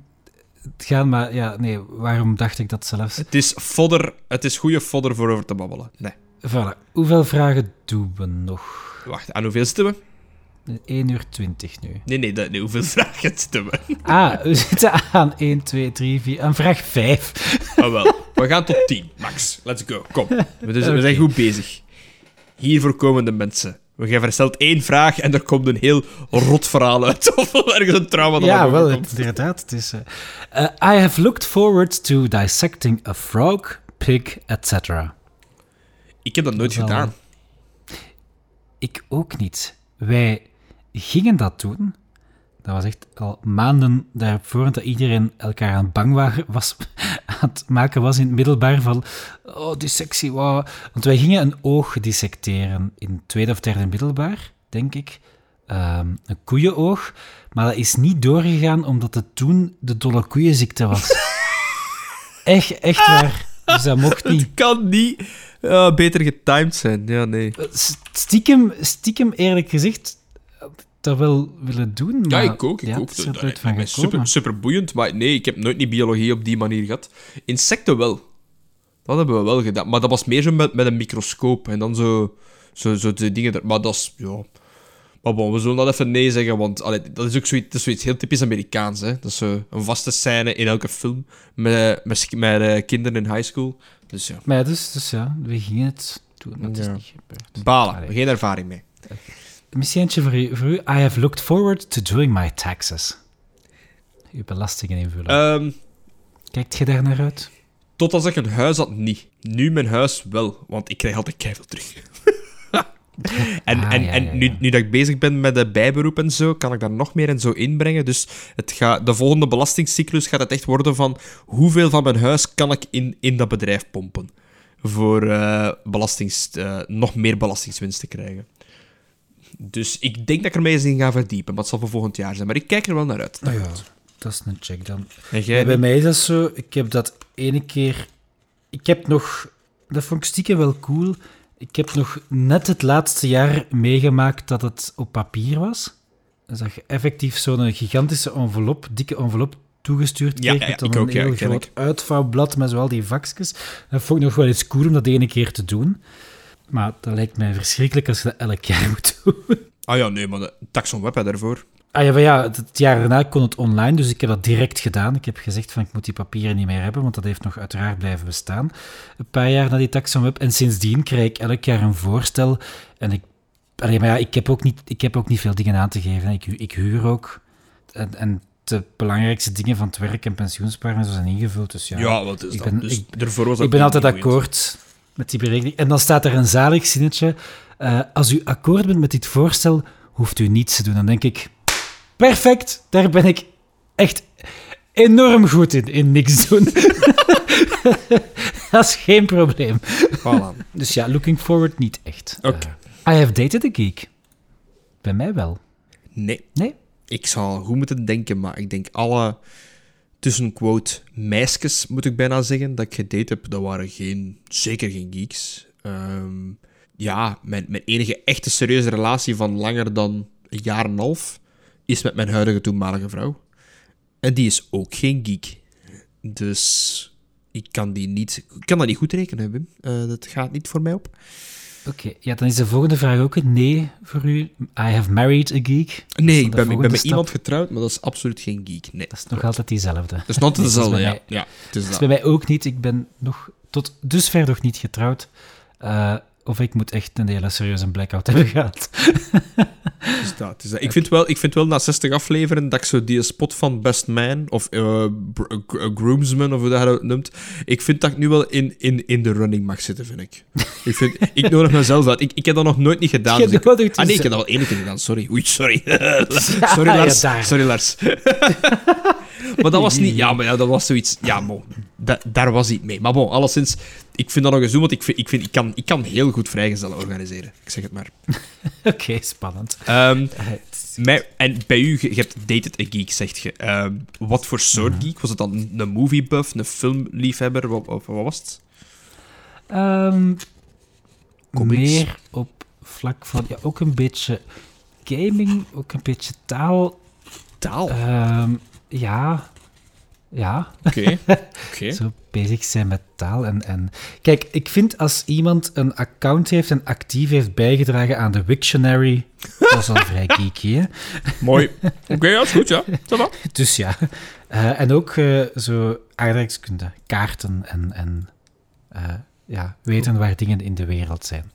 gaan, maar ja, nee, waarom dacht ik dat zelfs? Het is fodder. Het is goede fodder voor over te babbelen. Nee. Voilà. Hoeveel vragen doen we nog? Wacht, aan hoeveel zitten we? 1 uur 20 nu. Nee, nee, dat- nee hoeveel vragen zitten we? Ah, we zitten aan 1, 2, 3, 4, aan vraag 5. Ah, wel. We gaan tot 10, max. Let's go. Kom. We, dus- we zijn goed bezig. Hiervoor komen de mensen. We gaan versteld één vraag en er komt een heel rot verhaal uit. Of ergens een trauma dat Ja, wel, komt. inderdaad. Het is, eh, eh, I have looked forward to dissecting a frog, pig, etc. Ik heb dat nooit Dat gedaan. Ik ook niet. Wij gingen dat doen. Dat was echt al maanden daarvoor dat iedereen elkaar aan het bang wa- was, aan het maken was in het middelbaar van oh, dissectie, wow. Want wij gingen een oog dissecteren in het tweede of derde middelbaar, denk ik. Ehm, een koeienoog. Maar dat is niet doorgegaan omdat het toen de dolle koeienziekte was. Echt, echt waar. Dus dat mocht niet. Het kan niet eh, beter getimed zijn. Ja, nee. S- Stiekem, stiekem eerlijk gezegd, dat wel willen doen. Ja, maar ik ook. Ik ja, ook. is Dat- dat van gekomen. super, super boeiend, maar nee, ik heb nooit niet biologie op die manier gehad. Insecten wel. Dat hebben we wel gedaan. Maar dat was meer zo met, met een microscoop en dan zo, zo, zo de dingen. Er, maar dat is, ja. Maar bon, we zullen dat even nee zeggen, want allee, dat is ook zoiets, dat is zoiets heel typisch Amerikaans. Hè? Dat is zo een vaste scène in elke film met, met, met eh, kinderen in high school. Dus ja, Maar ja, dus, dus ja, we gingen het doen. Dat is Ja. niet gebeurd. balen. Allee. Geen ervaring mee. Misschien eentje voor u, voor u. I have looked forward to doing my taxes. Uw belastingen invullen. Ehm, Kijkt je daar naar uit? tot als ik een huis had, niet. Nu mijn huis wel, want ik krijg altijd keihard terug. en Ah, en, ja, en ja, Nu, nu dat ik bezig ben met de bijberoep en zo, kan ik daar nog meer en zo inbrengen. Dus het gaat, de volgende belastingcyclus gaat het echt worden van hoeveel van mijn huis kan ik in, in dat bedrijf pompen. Voor belastings, eh, nog meer belastingswinst te krijgen. Dus ik denk dat ik ermee eens in ga verdiepen, maar het zal voor volgend jaar zijn. Maar ik kijk er wel naar uit. Oh ja, dat is een check dan. En jij? Ja, bij mij is dat zo. Ik heb dat ene keer. Ik heb nog. Dat vond ik stiekem wel cool. Ik heb nog net het laatste jaar meegemaakt dat het op papier was. Dus dat je effectief zo'n gigantische envelop, dikke envelop toegestuurd Ja, kreeg. ja, met dan ook, een ja, heel ken groot uitvouwblad met zo al die vakjes. Dat vond ik nog wel eens cool om dat de ene keer te doen. Maar dat lijkt mij verschrikkelijk als je dat elk jaar moet doen. Ah ja, nee, maar de Taxon Web hè, daarvoor. Ah ja, maar ja, het jaar daarna kon het online, dus ik heb dat direct gedaan. Ik heb gezegd van ik moet die papieren niet meer hebben, want dat heeft nog uiteraard blijven bestaan. Een paar jaar na die Taxon Web. En sindsdien krijg ik elk jaar een voorstel. En ik, allee, maar ja, ik, heb ook niet, ik heb ook niet veel dingen aan te geven. Ik, ik huur ook. En, en de belangrijkste dingen van het werk en pensioensparen zijn ingevuld. Dus ja, Ja, wat is ik dat? ben- dus ik- was ik ben altijd akkoord met die berekening. En dan staat er een zalig zinnetje. eh, als u akkoord bent met dit voorstel, hoeft u niets te doen. Dan denk ik, perfect, daar ben ik echt enorm goed in, in niks doen. Dat is geen probleem. Voilà. Dus ja, looking forward niet echt. Oké. Eh, I have dated a geek. Bij mij wel. Nee. Nee? Ik zal goed moeten denken, maar ik denk alle tussen quote meisjes, moet ik bijna zeggen, dat ik gedate heb, dat waren geen, zeker geen geeks. Ehm, ja, mijn, enige echte serieuze relatie van langer dan een jaar en een half is met mijn huidige toenmalige vrouw. En die is ook geen geek. Dus ik kan, die niet, kan dat niet goed rekenen, Wim. Eh, dat gaat niet voor mij op. Oké, ja, dan is de volgende vraag ook een nee voor u. I have married a geek. Nee, ik ben, ik ben met iemand getrouwd, maar dat is absoluut geen geek. Nee. Dat is nog altijd diezelfde. Dat is nog dezelfde, ja. mij- ja. Het is Dat is bij mij ook niet. Ik ben nog tot dusver nog niet getrouwd. Eh, of ik moet echt een hele serieuze blackout hebben gehad. Is dat, is dat. Ik, vind wel, ik vind wel na 60 afleveren dat ik zo die spot van Best Man of eh, Groomsman of hoe dat je dat noemt, ik vind dat ik nu wel in, in, in de running mag zitten, vind ik. Ik, vind, ik nodig mezelf uit. Ik, ik heb dat nog nooit niet gedaan. Dus ik- ah nee, ik heb dat wel één keer gedaan, sorry. Oei, sorry. sorry Lars. sorry Lars. maar dat was niet... Ja, maar ja, dat was zoiets... Ja, da- daar was iets mee. Maar bon, alleszins, ik vind dat nog eens doen, want ik, vind, ik, vind, ik, kan, ik kan heel goed vrijgezellen organiseren. Ik zeg het maar. Oké, spannend. Mij, en bij u, je hebt dated a geek, zegt je. Ehm, wat voor soort geek? Was het dan een moviebuff, een filmliefhebber? Wat, wat, wat was het? Comics. meer op vlak van... Ja, ook een beetje gaming, ook een beetje taal. Taal. Ja, ja. Oké. Zo bezig zijn met taal. En, en... Kijk, ik vind als iemand een account heeft en actief heeft bijgedragen aan de Wiktionary, dat is al vrij geeky, hè? Mooi. Oké, ja, is goed, ja. Va. Dus ja. Eh, en ook eh, zo aardrijkskunde, kaarten en, en eh, ja, weten waar dingen in de wereld zijn.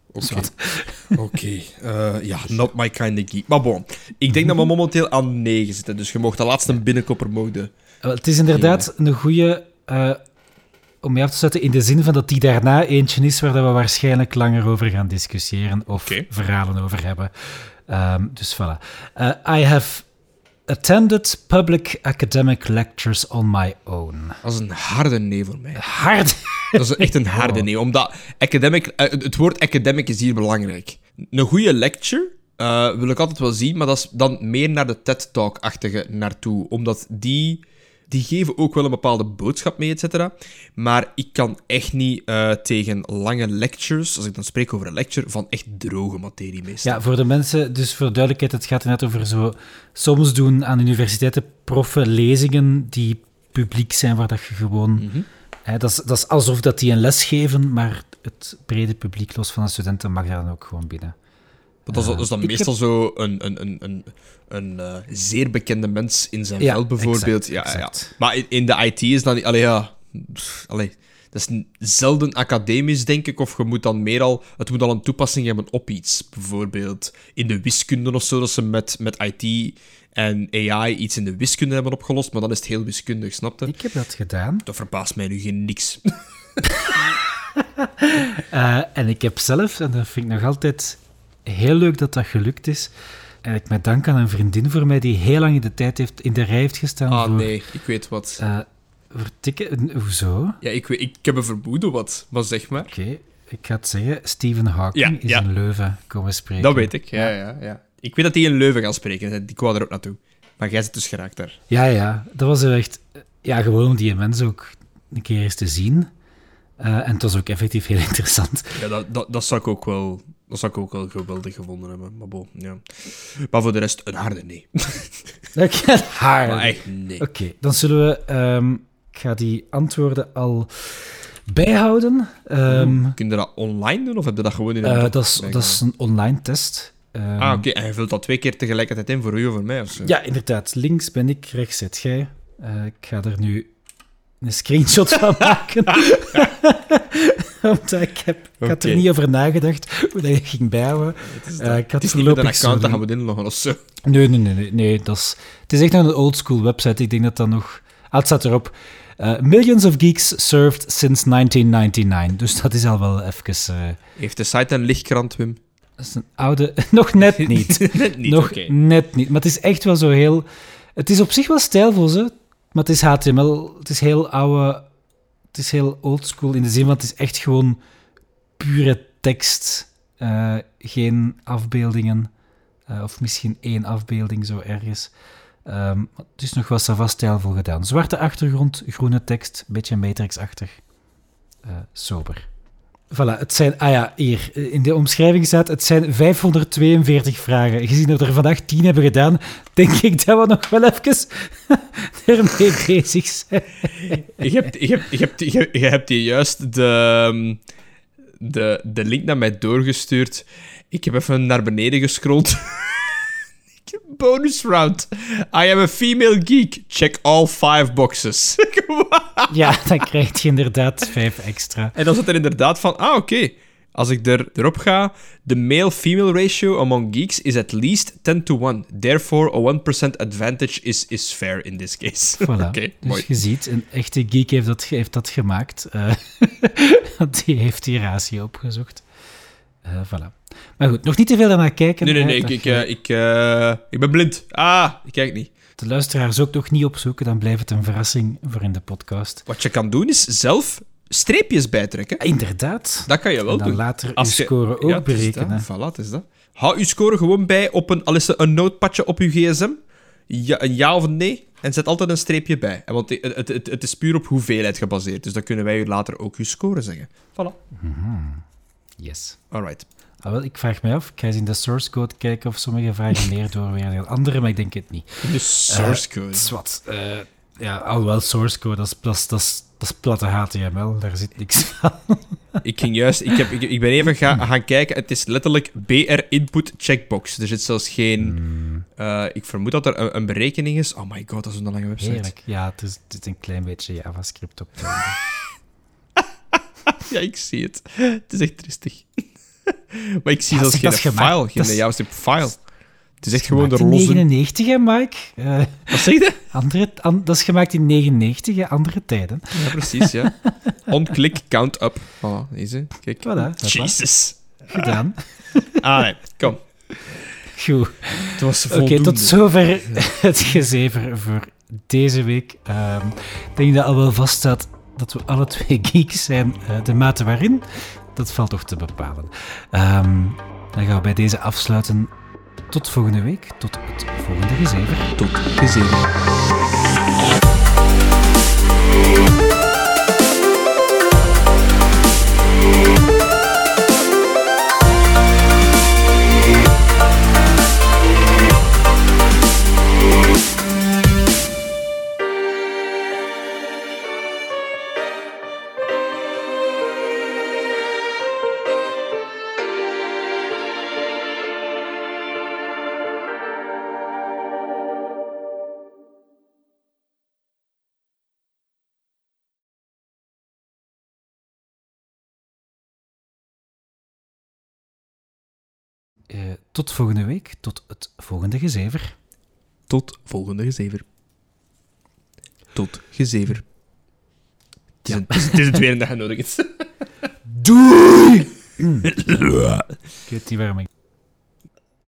Oké. Eh, ja, not my kind of geek. Maar bon, ik denk dat we momenteel aan 9 zitten, dus je mocht de laatste binnenkopper mogen. Het is inderdaad een goede om mee af te sluiten in de zin van dat die daarna eentje is waar we waarschijnlijk langer over gaan discussiëren of verhalen over hebben. Ehm, dus voilà. Eh, I have attended public academic lectures on my own. Dat is een harde nee voor mij. Hard. Dat is echt een harde nee, omdat academic, eh, het woord academic is hier belangrijk. Een goede lecture eh, wil ik altijd wel zien, maar dat is dan meer naar de TED-talk-achtige naartoe. Omdat die die geven ook wel een bepaalde boodschap mee, et cetera. Maar ik kan echt niet eh, tegen lange lectures, als ik dan spreek over een lecture, van echt droge materie meestal. Ja, voor de mensen, dus voor de duidelijkheid, het gaat er net over zo... Soms doen aan universiteiten proffen lezingen die publiek zijn, waar dat je gewoon... Mhm. Hè, dat, is, dat is alsof dat die een les geven, maar het brede publiek, los van de studenten, mag daar dan ook gewoon binnen. Want dat, is, dat is dan meestal zo een, een, een, een, een eh, zeer bekende mens in zijn veld, bijvoorbeeld. exact, ja, ja, ja. exact. Maar in, in de IT is dan... Allee, ja... Allee, dat is zelden academisch, denk ik. Of je moet dan meer al... Het moet al een toepassing hebben op iets. Bijvoorbeeld in de wiskunde of zo, dat ze met, met IT en AI iets in de wiskunde hebben opgelost. Maar dan is het heel wiskundig, snap je? Ik heb dat gedaan. Dat verbaast mij nu geen niks. Eh, en ik heb zelf, en dat vind ik nog altijd heel leuk dat dat gelukt is, en ik met dank aan een vriendin voor mij die heel lang in de tijd heeft, in de rij heeft gestaan Ah, voor, nee. Ik weet wat. eh, voor tikken. Hoezo? Ja, ik, weet, ik heb een vermoeden wat. Maar zeg maar. Oké, ik ga het zeggen. Stephen Hawking Ja, is ja. in Leuven komen spreken. Dat weet ik, ja, ja, ja. Ik weet dat die in Leuven gaan spreken. Die kwam er ook naartoe. Maar jij zit dus geraakt daar. Ja, ja. Dat was echt... Ja, gewoon om die mensen ook een keer eens te zien. Eh, en het was ook effectief heel interessant. Ja, dat, dat, dat, zou ik ook wel, dat zou ik ook wel geweldig gevonden hebben. Maar bon, ja. Maar voor de rest, een harde nee. Maar echt nee. Oké, dan zullen we... ehm, ik ga die antwoorden al bijhouden. Ehm, Kun je dat online doen of heb je dat gewoon in een doc dat, is, dat is een online test. Ehm, Ah, oké. En je vult dat twee keer tegelijkertijd in voor u of voor mij of zo? Ja, inderdaad. Links ben ik, rechts zit jij. Eh, ik ga er nu een screenshot van maken. Omdat ik, heb, ik had er niet over nagedacht hoe dat ik ging bijhouden. Eh, ik had het is niet met een account, dan gaan we inloggen of zo. Nee, nee, nee. nee, nee dat is, het is echt nog een oldschool website. Ik denk dat dat nog... Ah, het staat erop. eh, millions of geeks served since 1999. Dus dat is al wel even... eh, Heeft de site een lichtkrant, Wim? dat is een oude... Nog net niet. Net niet, nog net niet. Maar het is echt wel zo heel... Het is op zich wel stijlvol, ze. Maar het is HTML. Het is heel oude... Het is heel oldschool in de zin van het is echt gewoon pure tekst. Eh, geen afbeeldingen. Eh, of misschien één afbeelding zo ergens. Ehm, het is nog wel savas stijlvol gedaan. Zwarte achtergrond, groene tekst, beetje matrixachtig. Eh sober. Voilà, het zijn... Ah ja, hier. In de omschrijving staat... Het zijn 542 vragen. Gezien dat we er vandaag 10 hebben gedaan, denk ik dat we nog wel even ermee bezig zijn. Je hebt, je, je, hebt, je, hier juist de, ehm, de, de link naar mij doorgestuurd. Ik heb even naar beneden gescrolld. Bonus round. I am a female geek. Check all five boxes. Ja, dan krijg je inderdaad 5 extra. en dan zit er inderdaad van, ah, oké. Als ik er, erop ga, the male-female ratio among geeks is at least 10 to 1. Therefore, a 1% advantage is, is fair in this case. Voilà. Dus mooi. je ziet, een echte geek heeft dat, heeft dat gemaakt. Eh, die heeft die ratio opgezocht. Eh, voilà. Maar goed, nog niet te veel daarnaar kijken. Nee, nee, hè, nee. Ik, ik, je eh, ik, eh, ik ben blind. Ah, ik kijk niet. de luisteraars ook nog niet opzoeken, dan blijft het een verrassing voor in de podcast. Wat je kan doen is zelf streepjes bijtrekken. Ah, Inderdaad. Dat kan je wel en dan doen. later Als uw je- score ook Ja, berekenen. Voilà, het is dat. Hou uw score gewoon bij op een, al is het een notepadje op uw gsm. Ja, een ja of een nee. En zet altijd een streepje bij. Want het, het, het, het is puur op hoeveelheid gebaseerd. Dus dan kunnen wij u later ook uw score zeggen. Voilà. Yes. Alright. Ah, wel, ik vraag mij af, ik ga eens in de source code kijken of sommige vragen meer doorwerken dan andere, maar ik denk het niet. De source code. Is wat. eh, ja, alhoewel source code, dat is, dat, is, dat, is, dat is platte HTML, daar zit niks van. Ik ging juist... Ik, heb, ik, ik ben even ga, gaan kijken. Het is letterlijk BR input checkbox. Er zit zelfs geen... Hmm. eh, ik vermoed dat er een, een berekening is. Oh my god, dat is een lange website. Heerlijk. Ja, het is, het is een klein beetje JavaScript op. Ja, ik zie het. Het is echt tristig. maar ik zie Ja, zelfs zeg, geen dat gemaakt. file, geen Dat is- JavaScript file. Het is echt gewoon de losse... 99, hè, Mike? Eh, Wat zeg je? andere, an- dat is gemaakt in 99, hè, andere tijden. Ja, precies, ja. On-click, count up. Voilà, deze. Kijk. Voilà. Jesus. Gedaan. Ah, nee. Kom. Goed. Het was Oké, tot zover het gezever voor deze week. Ehm, ik denk dat al wel vaststaat dat we alle twee geeks zijn. Eh, de mate waarin, dat valt toch te bepalen. Ehm, dan gaan we bij deze afsluiten. Tot volgende week. Tot het volgende gezever. Tot gezien. Tot volgende week, tot het volgende gezever. Tot volgende gezever. Tot gezever. Het is, een, het is, het een tweede dag nodig. Doei! Ik weet niet waarom ik...